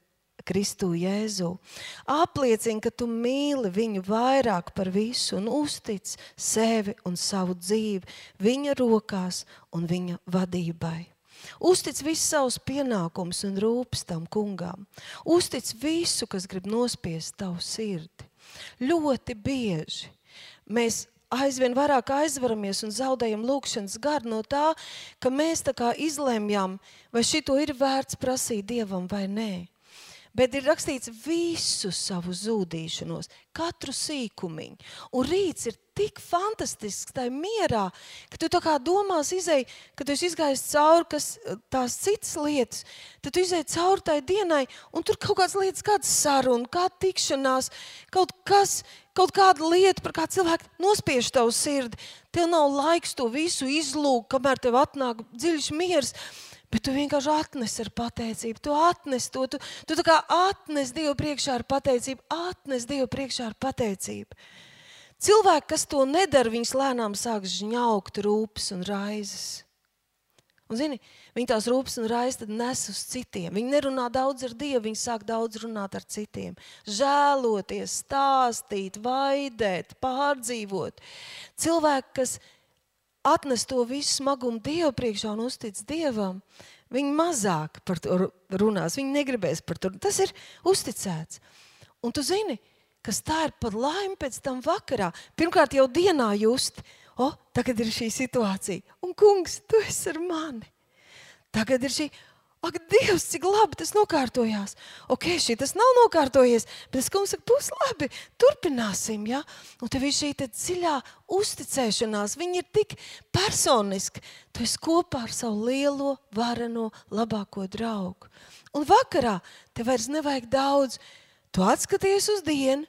Kristu Jēzu. Apliecini, ka tu mīli viņu vairāk par visu un uztic sevi un savu dzīvi viņa rokās un viņa vadībai. Uztic visus savus pienākumus un rūpes tam kungam. Uztic visu, kas grib nospiest tavu sirdi. Ļoti bieži mēs aizvien vairāk aizvaramies un zaudējam lūgšanas garu no tā, ka mēs tā kā izlemjam, vai šito ir vērts prasīt Dievam vai nē. Bet ir rakstīts visu savu zudīšanos, katru sīkumiņu. Un rīts ir tik fantastisks, tā mierā, ka tu kā domās, izēj, ka tu esi izgājis cauri kas, tās citas lietas, tad tu izēj cauri tai dienai, un tur kaut kādas lietas, kādas saruna, kāda tikšanās, kaut kas, kaut kāda lieta, par kā cilvēki nospiež tavu sirdi. Tev nav laiks to visu izlūgt, kamēr tev atnāk dziļš miers. Bet tu vienkārši atnes ar pateicību. Tu atnes to, tu, tu kā atnes Dievu priekšā ar pateicību, atnes Dievu priekšā ar pateicību. Cilvēki, kas to nedara, viņas lēnām sāk žņaukt rūpes un raizes. Un, zini, viņi tās rūpes un raizes nes uz citiem. Viņi nerunā daudz ar Dievu, viņi sāk daudz runāt ar citiem. Žēloties, stāstīt, vaidēt, pārdzīvot. Cilvēki, kas atnes to visu smagumu Dievu priekšā un uztic Dievam, viņi mazāk par to runās. Viņi negribēs par to. Tas ir uzticēts. Un tu zini, kas tā ir par laimi pēc tam vakarā. Pirmkārt, jau dienā just, o, tagad ir šī situācija, un kungs, tu esi ar mani. Tagad ir šī, ak, Dievs, cik labi tas nokārtojās. Ok, šī tas nav nokārtojies, bet es kungs saku, būs labi, turpināsim. Ja? Un tev ir šī dziļā uzticēšanās, viņi ir tik personiski. Tu esi kopā ar savu lielo, vareno, labāko draugu. Un vakarā tev vairs nevajag daudz. Tu atskaties uz dienu,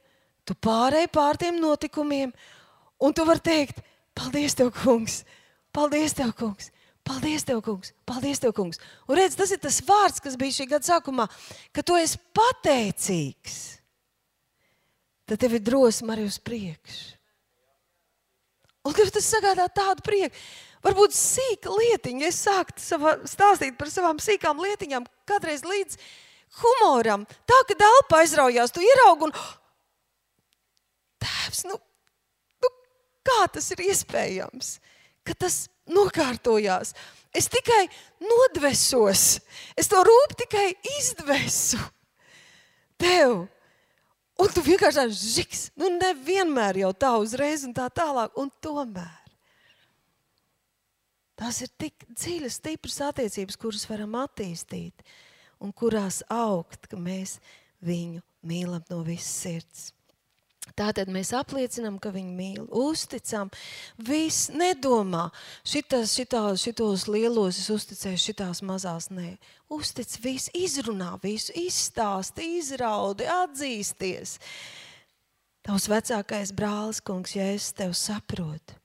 tu pārēji pār tiem notikumiem, un tu vari teikt, Paldies, Tev, Kungs! Paldies, Tev, Kungs! Paldies, Tev, kungs! Paldies, Tev, kungs! Un redz, tas ir tas vārds, kas bija šī gada sākumā, ka tu esi pateicīgs. Tad tev ir drosme arī uz priekšu. Un tas sagādā tādu prieku. Varbūt sīka lietiņa, es sāktu savā, stāstīt par savām sīkām lietiņām, kādreiz līdz humoram. Tā, ka elpa aizraujās, tu ieraugi un tēvs, nu, Kā tas ir iespējams, ka tas nokārtojās? Es tikai nodvesos, es to rūpīgi tikai izdvesu tev. Un tu vienkārši tādu žiks, nu nevienmēr jau tā uzreiz un tā tālāk, un tomēr. Tās ir tik dziļas, stipras attiecības, kuras varam attīstīt un kurās augt, ka mēs viņu mīlam no visas sirds. Tātad mēs apliecinām, ka viņi mīl, uzticam. Viss nedomā, šitas, šitās, šitos lielos es uzticēšu, šitās mazās nē. Uztic visu, izrunā visu, izstāsti, izraudi, atzīsties. Tavs vecākais brālis, kungs, ja es tevi saprotu,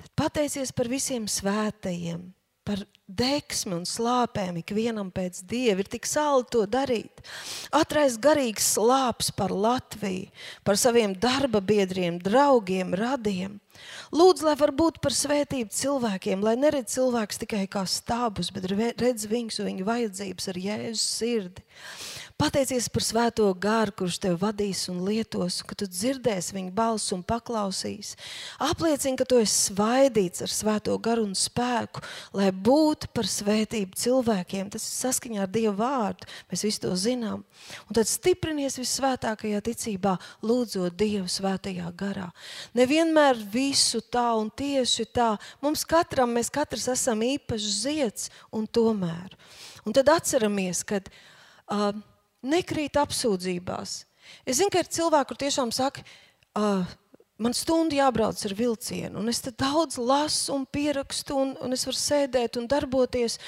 tad pateicies par visiem svētajiem, par deksmi un slāpēm ikvienam pēc dieva. Ir tik sāli to darīt. Atrast garīgs slāpes par Latviju, par saviem darba biedriem, draugiem, radiem. Lūdzu, lai var būt par svētību cilvēkiem, lai neredz cilvēks tikai kā stābus, bet redz viņus un viņu vajadzības ar Jēzus sirdi. Pateicies par svēto garu, kurš tev vadīs un lietos, ka tu dzirdēsi viņa balsi un paklausīsi. Apliecini, ka tu esi svaidīts ar svēto garu un spēku, lai būtu par svētību cilvēkiem. Tas ir saskaņā ar Dieva vārdu. Mēs visi to zinām. Un tad stiprinies visvētākajā ticībā, lūdzot Dievu svētajā garā. Nevienmēr visu tā un tieši tā. Mums katram, mēs katrs esam īpašs zieds un tomēr. Un tad atceramies, ka uh, nekrīt apsūdzībās. Es zinu, ka ir cilvēki, kur tiešām saka, uh, man stundu jābrauc ar vilcienu, un es daudz lasu un pierakstu, un, un es varu sēdēt un darboties.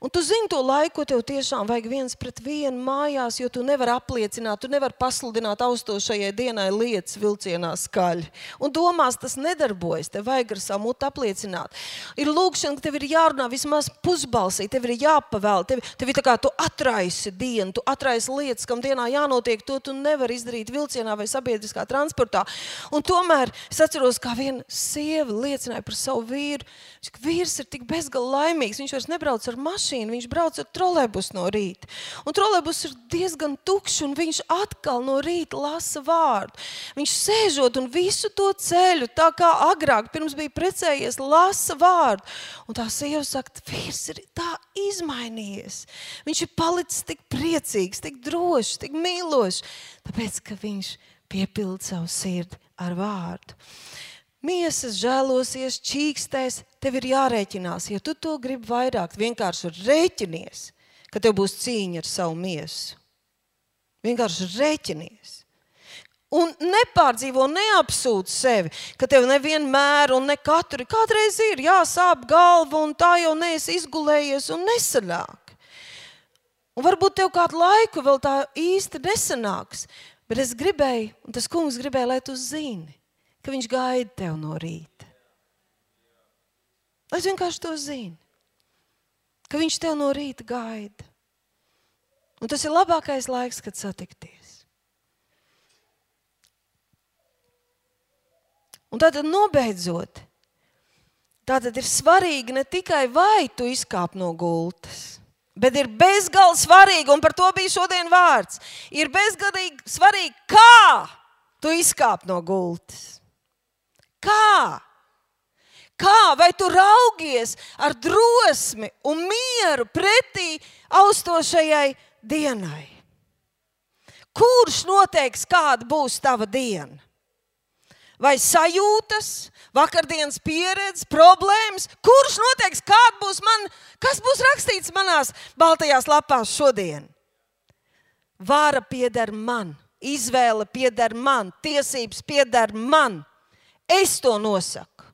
Un tu zini to laiku, ko tev tiešām vajag viens pret vienu mājās, jo tu nevari apliecināt, tu nevari pasludināt austošajai dienai lietas vilcienā skaļi. Un domās tas nedarbojas, tev vajag ar savu mutu apliecināt. Ir lūkšana, ka tev ir jārunā vismaz pusbalsī, tev ir jāpavēl, tev, tev ir tā kā tu atraisi dienu, tu atraisi lietas, kam dienā jānotiek, to tu nevari izdarīt vilcienā vai sabiedriskā transportā. Un tomēr es atceros, kā viena sieva liecināja par savu vīru, vīrs ir tik bezgalīgi laimīgs, viņš vairs nebrauc ar mašīnu mašīnu, viņš brauc ar trolēbus no rīta. Un trolēbus ir diezgan tukšs, un viņš atkal no rīta lasa vārdu. Viņš sēžot un visu to ceļu, tā kā agrāk, pirms bija precējies, lasa vārdu. Un tā sieva saka, vīrs ir tā izmainījies. Viņš ir palicis tik priecīgs, tik drošs, tik mīlošs, tāpēc ka viņš piepilda savu sirdi ar vārdu miesas žēlosies, čīkstēs, tev ir jārēķinās. Ja tu to gribi vairāk, vienkārši rēķinies, ka tev būs cīņa ar savu miesu. Vienkārši rēķinies. Un nepārdzīvo, neapsūdz sevi, ka tev nevienmēr un ne katru kādreiz ir jāsāp galva, un tā jau neesi izgulējies un nesanāk. Un varbūt tev kādu laiku vēl tā īsti nesanāks, bet es gribēju, un tas kungs gribēja, lai tu zini, ka viņš gaida tevi no rīta. Es vienkārši to zinu, ka viņš tevi no rīta gaida. Un tas ir labākais laiks, kad satikties. Un tad nobeidzot, Tātad ir svarīgi ne tikai vai tu izkāp no gultas, bet ir bezgalīgi svarīgi, un par to bija šodien vārds. Ir bezgalīgi svarīgi, kā tu izkāp no gultas. Kā? Kā vai tu raugies ar drosmi un mieru pretī austošajai dienai? Kurš noteiks, kāda būs tava diena? vai sajūtas, vakardienas pieredze, problēmas. Kurš noteiks, kāda būs man, kas būs rakstīts manās baltajās lapās šodien? Vāra pieder man, izvēle pieder man, tiesības pieder man. Es to nosaku.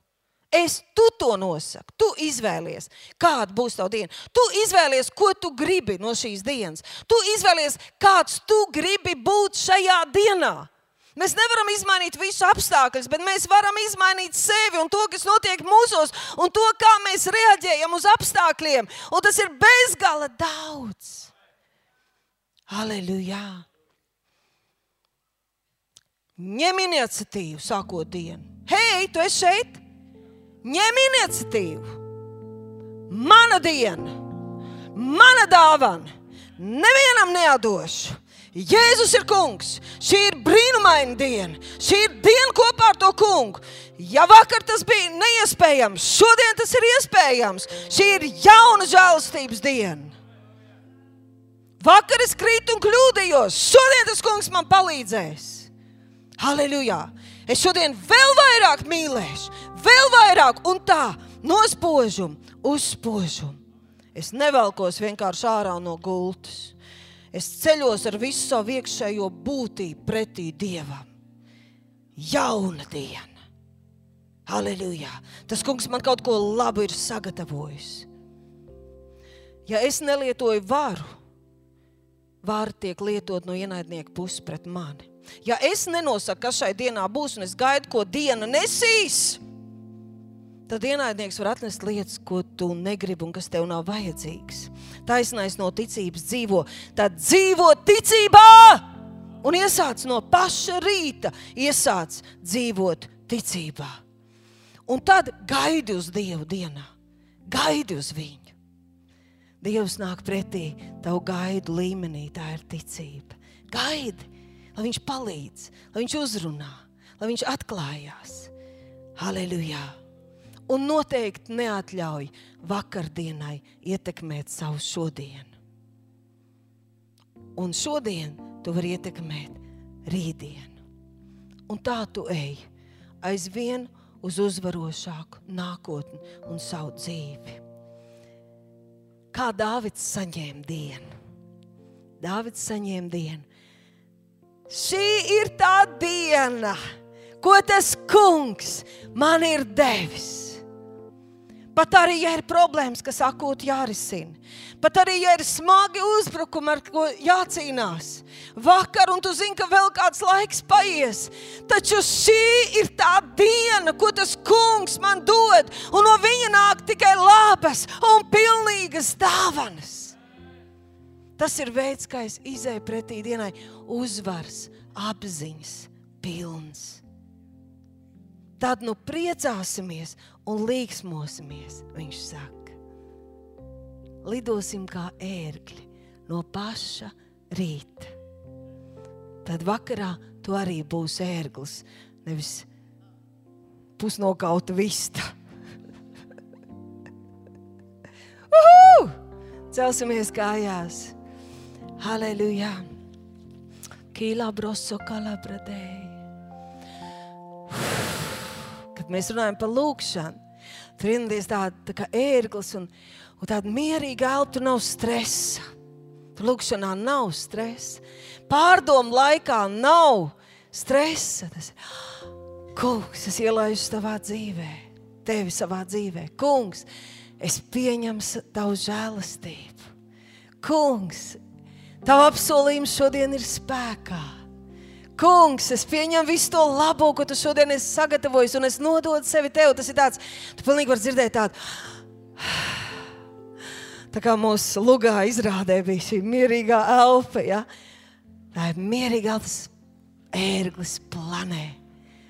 Es tu to nosaku. Tu izvēlies, kāda būs tava diena. Tu izvēlies, ko tu gribi no šīs dienas. Tu izvēlies, kāds tu gribi būt šajā dienā. Mēs nevaram izmainīt visu apstākļus, bet mēs varam izmainīt sevi un to, kas notiek mūsos, un to, kā mēs reaģējam uz apstākļiem. Un tas ir bezgala daudz. Aleluja! Ņem iniciatīvu, sākot dienu. Hei, tu esi šeit! Ņem iniciatīvu! Mana diena, mana dāvana, nevienam neatdošu Jēzus ir kungs. Šī ir brīnumaina diena. Šī ir diena kopā ar to kungu. Ja vakar tas bija neiespējams, šodien tas ir iespējams. Šī ir jauna žēlastības diena. Vakar es krītu un kļūdījos. Šodien tas kungs man palīdzēs. Halleluja! Es šodien vēl vairāk mīlēšu, vēl vairāk un tā no spožuma uz spožumu. Es nevelkos vienkārši ārā no gultas. Es ceļos ar visu savu iekšējo būtību pretī Dievam. Jauna diena. Halleluja! Tas kungs man kaut ko labu ir sagatavojis. Ja es nelietoju varu, vara tiek lietot no ienaidnieka puses pret mani. Ja es nenosaku, kas šai dienā būs, un es gaidu, ko diena nesīs, tad ienaidnieks var atnest lietas, ko tu negribi un kas tev nav vajadzīgs. Taisnais no ticības dzīvo, tad dzīvo ticībā un iesāc no paša rīta, iesāc dzīvot ticībā. Un tad gaidi uz Dievu dienā, gaidi uz viņu. Dievs nāk pretī tavu gaidu līmenī, tā ir ticība. Gaidi, lai viņš palīdz, lai viņš uzrunā, lai viņš atklājās. Halleluja! Un noteikti neatļauj vakardienai ietekmēt savu šodienu. Un šodien tu vari ietekmēt rītdienu. Un tā tu ej aizvien uz uzvarošāku nākotni un savu dzīvi. Kā Dāvids saņēma dienu? Dāvids saņēma dienu. Šī ir tā diena, ko tas kungs man ir devis Pat arī, ja ir problēmas, kas akūti jārisina. Pat arī, ja ir smagi uzbrukumi, ar ko jācīnās. Vakar, un tu zini, ka vēl kāds laiks paies. Taču šī ir tā diena, ko tas kungs man dod. Un no viņa nāk tikai labas un pilnīgas dāvanas. Tas ir veids, kā es izēju pretī dienai, uzvaras, apziņas, pilns. Tad nu priecāsimies un līksmosimies, viņš saka. Lidosim kā ērgļi no paša rīta. Tad vakarā tu arī būsi ērglis, nevis pusnokauta vista. Uhu! Celsimies kājās. Halleluja! Kīlā broso kalabradēji kad mēs runājam par lūkšanu, tur ir tāda tā kā ērglis un, un tāda mierīga elpa, tur nav stresa. Tur lūkšanā nav stresa. Pārdomu laikā nav stresa. Tas, kungs, es ielaidu tavā dzīvē, tevi savā dzīvē. Kungs, es pieņemu tavu žēlastību. Kungs, tavu apsolījumu šodien ir spēkā. Kungs, es pieņemu visu to labo, ko tu šodien esi sagatavojis, un es nododu sevi tev. Tas ir tāds, tu pilnīgi vari dzirdēt tādu. Tā kā mūsu lugā izrādē bija šī mierīgā elpa, ja? tā ir mierīga elpas ērglis planē.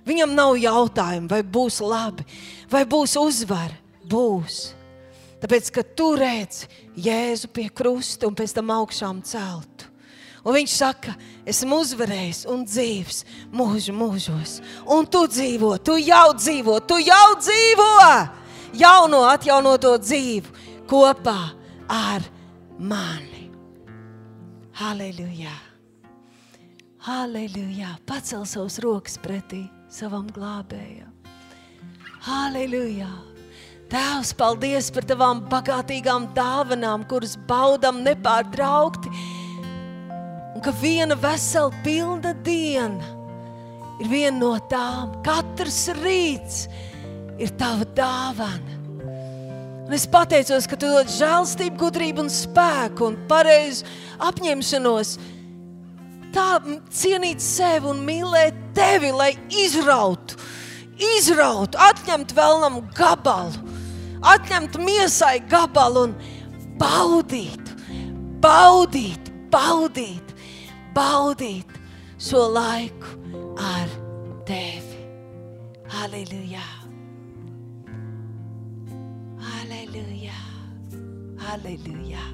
Viņam nav jautājumu, vai būs labi, vai būs uzvara. būs. Tāpēc, ka tu redzi Jēzu pie krusta un pēc tam augšām celtu. Un viņš saka, esmu uzvarējis un dzīves mūžu mūžos. Un tu dzīvo, tu jau dzīvo, tu jau dzīvo jauno atjaunoto dzīvi kopā ar mani. Halleluja! Halleluja! Pacel savus rokas pretī savam glābējam. Halleluja! Tēvs, paldies par tavām bagātīgām dāvanām, kuras baudām nepārtraukti. Un ka viena vesela pilna diena ir viena no tām. Katrs rīts ir tava dāvana. Un es pateicos, ka tu dod žēlstību, gudrību un spēku un pareizu apņemšanos. Tā cienīt sevi un mīlēt tevi, lai izrautu, izrautu, atņemtu vēlnam gabalu atņemt miesai gabalu un baudīt, baudīt, baudīt, baudīt šo laiku ar er tevi. Halleluja! Halleluja! Halleluja!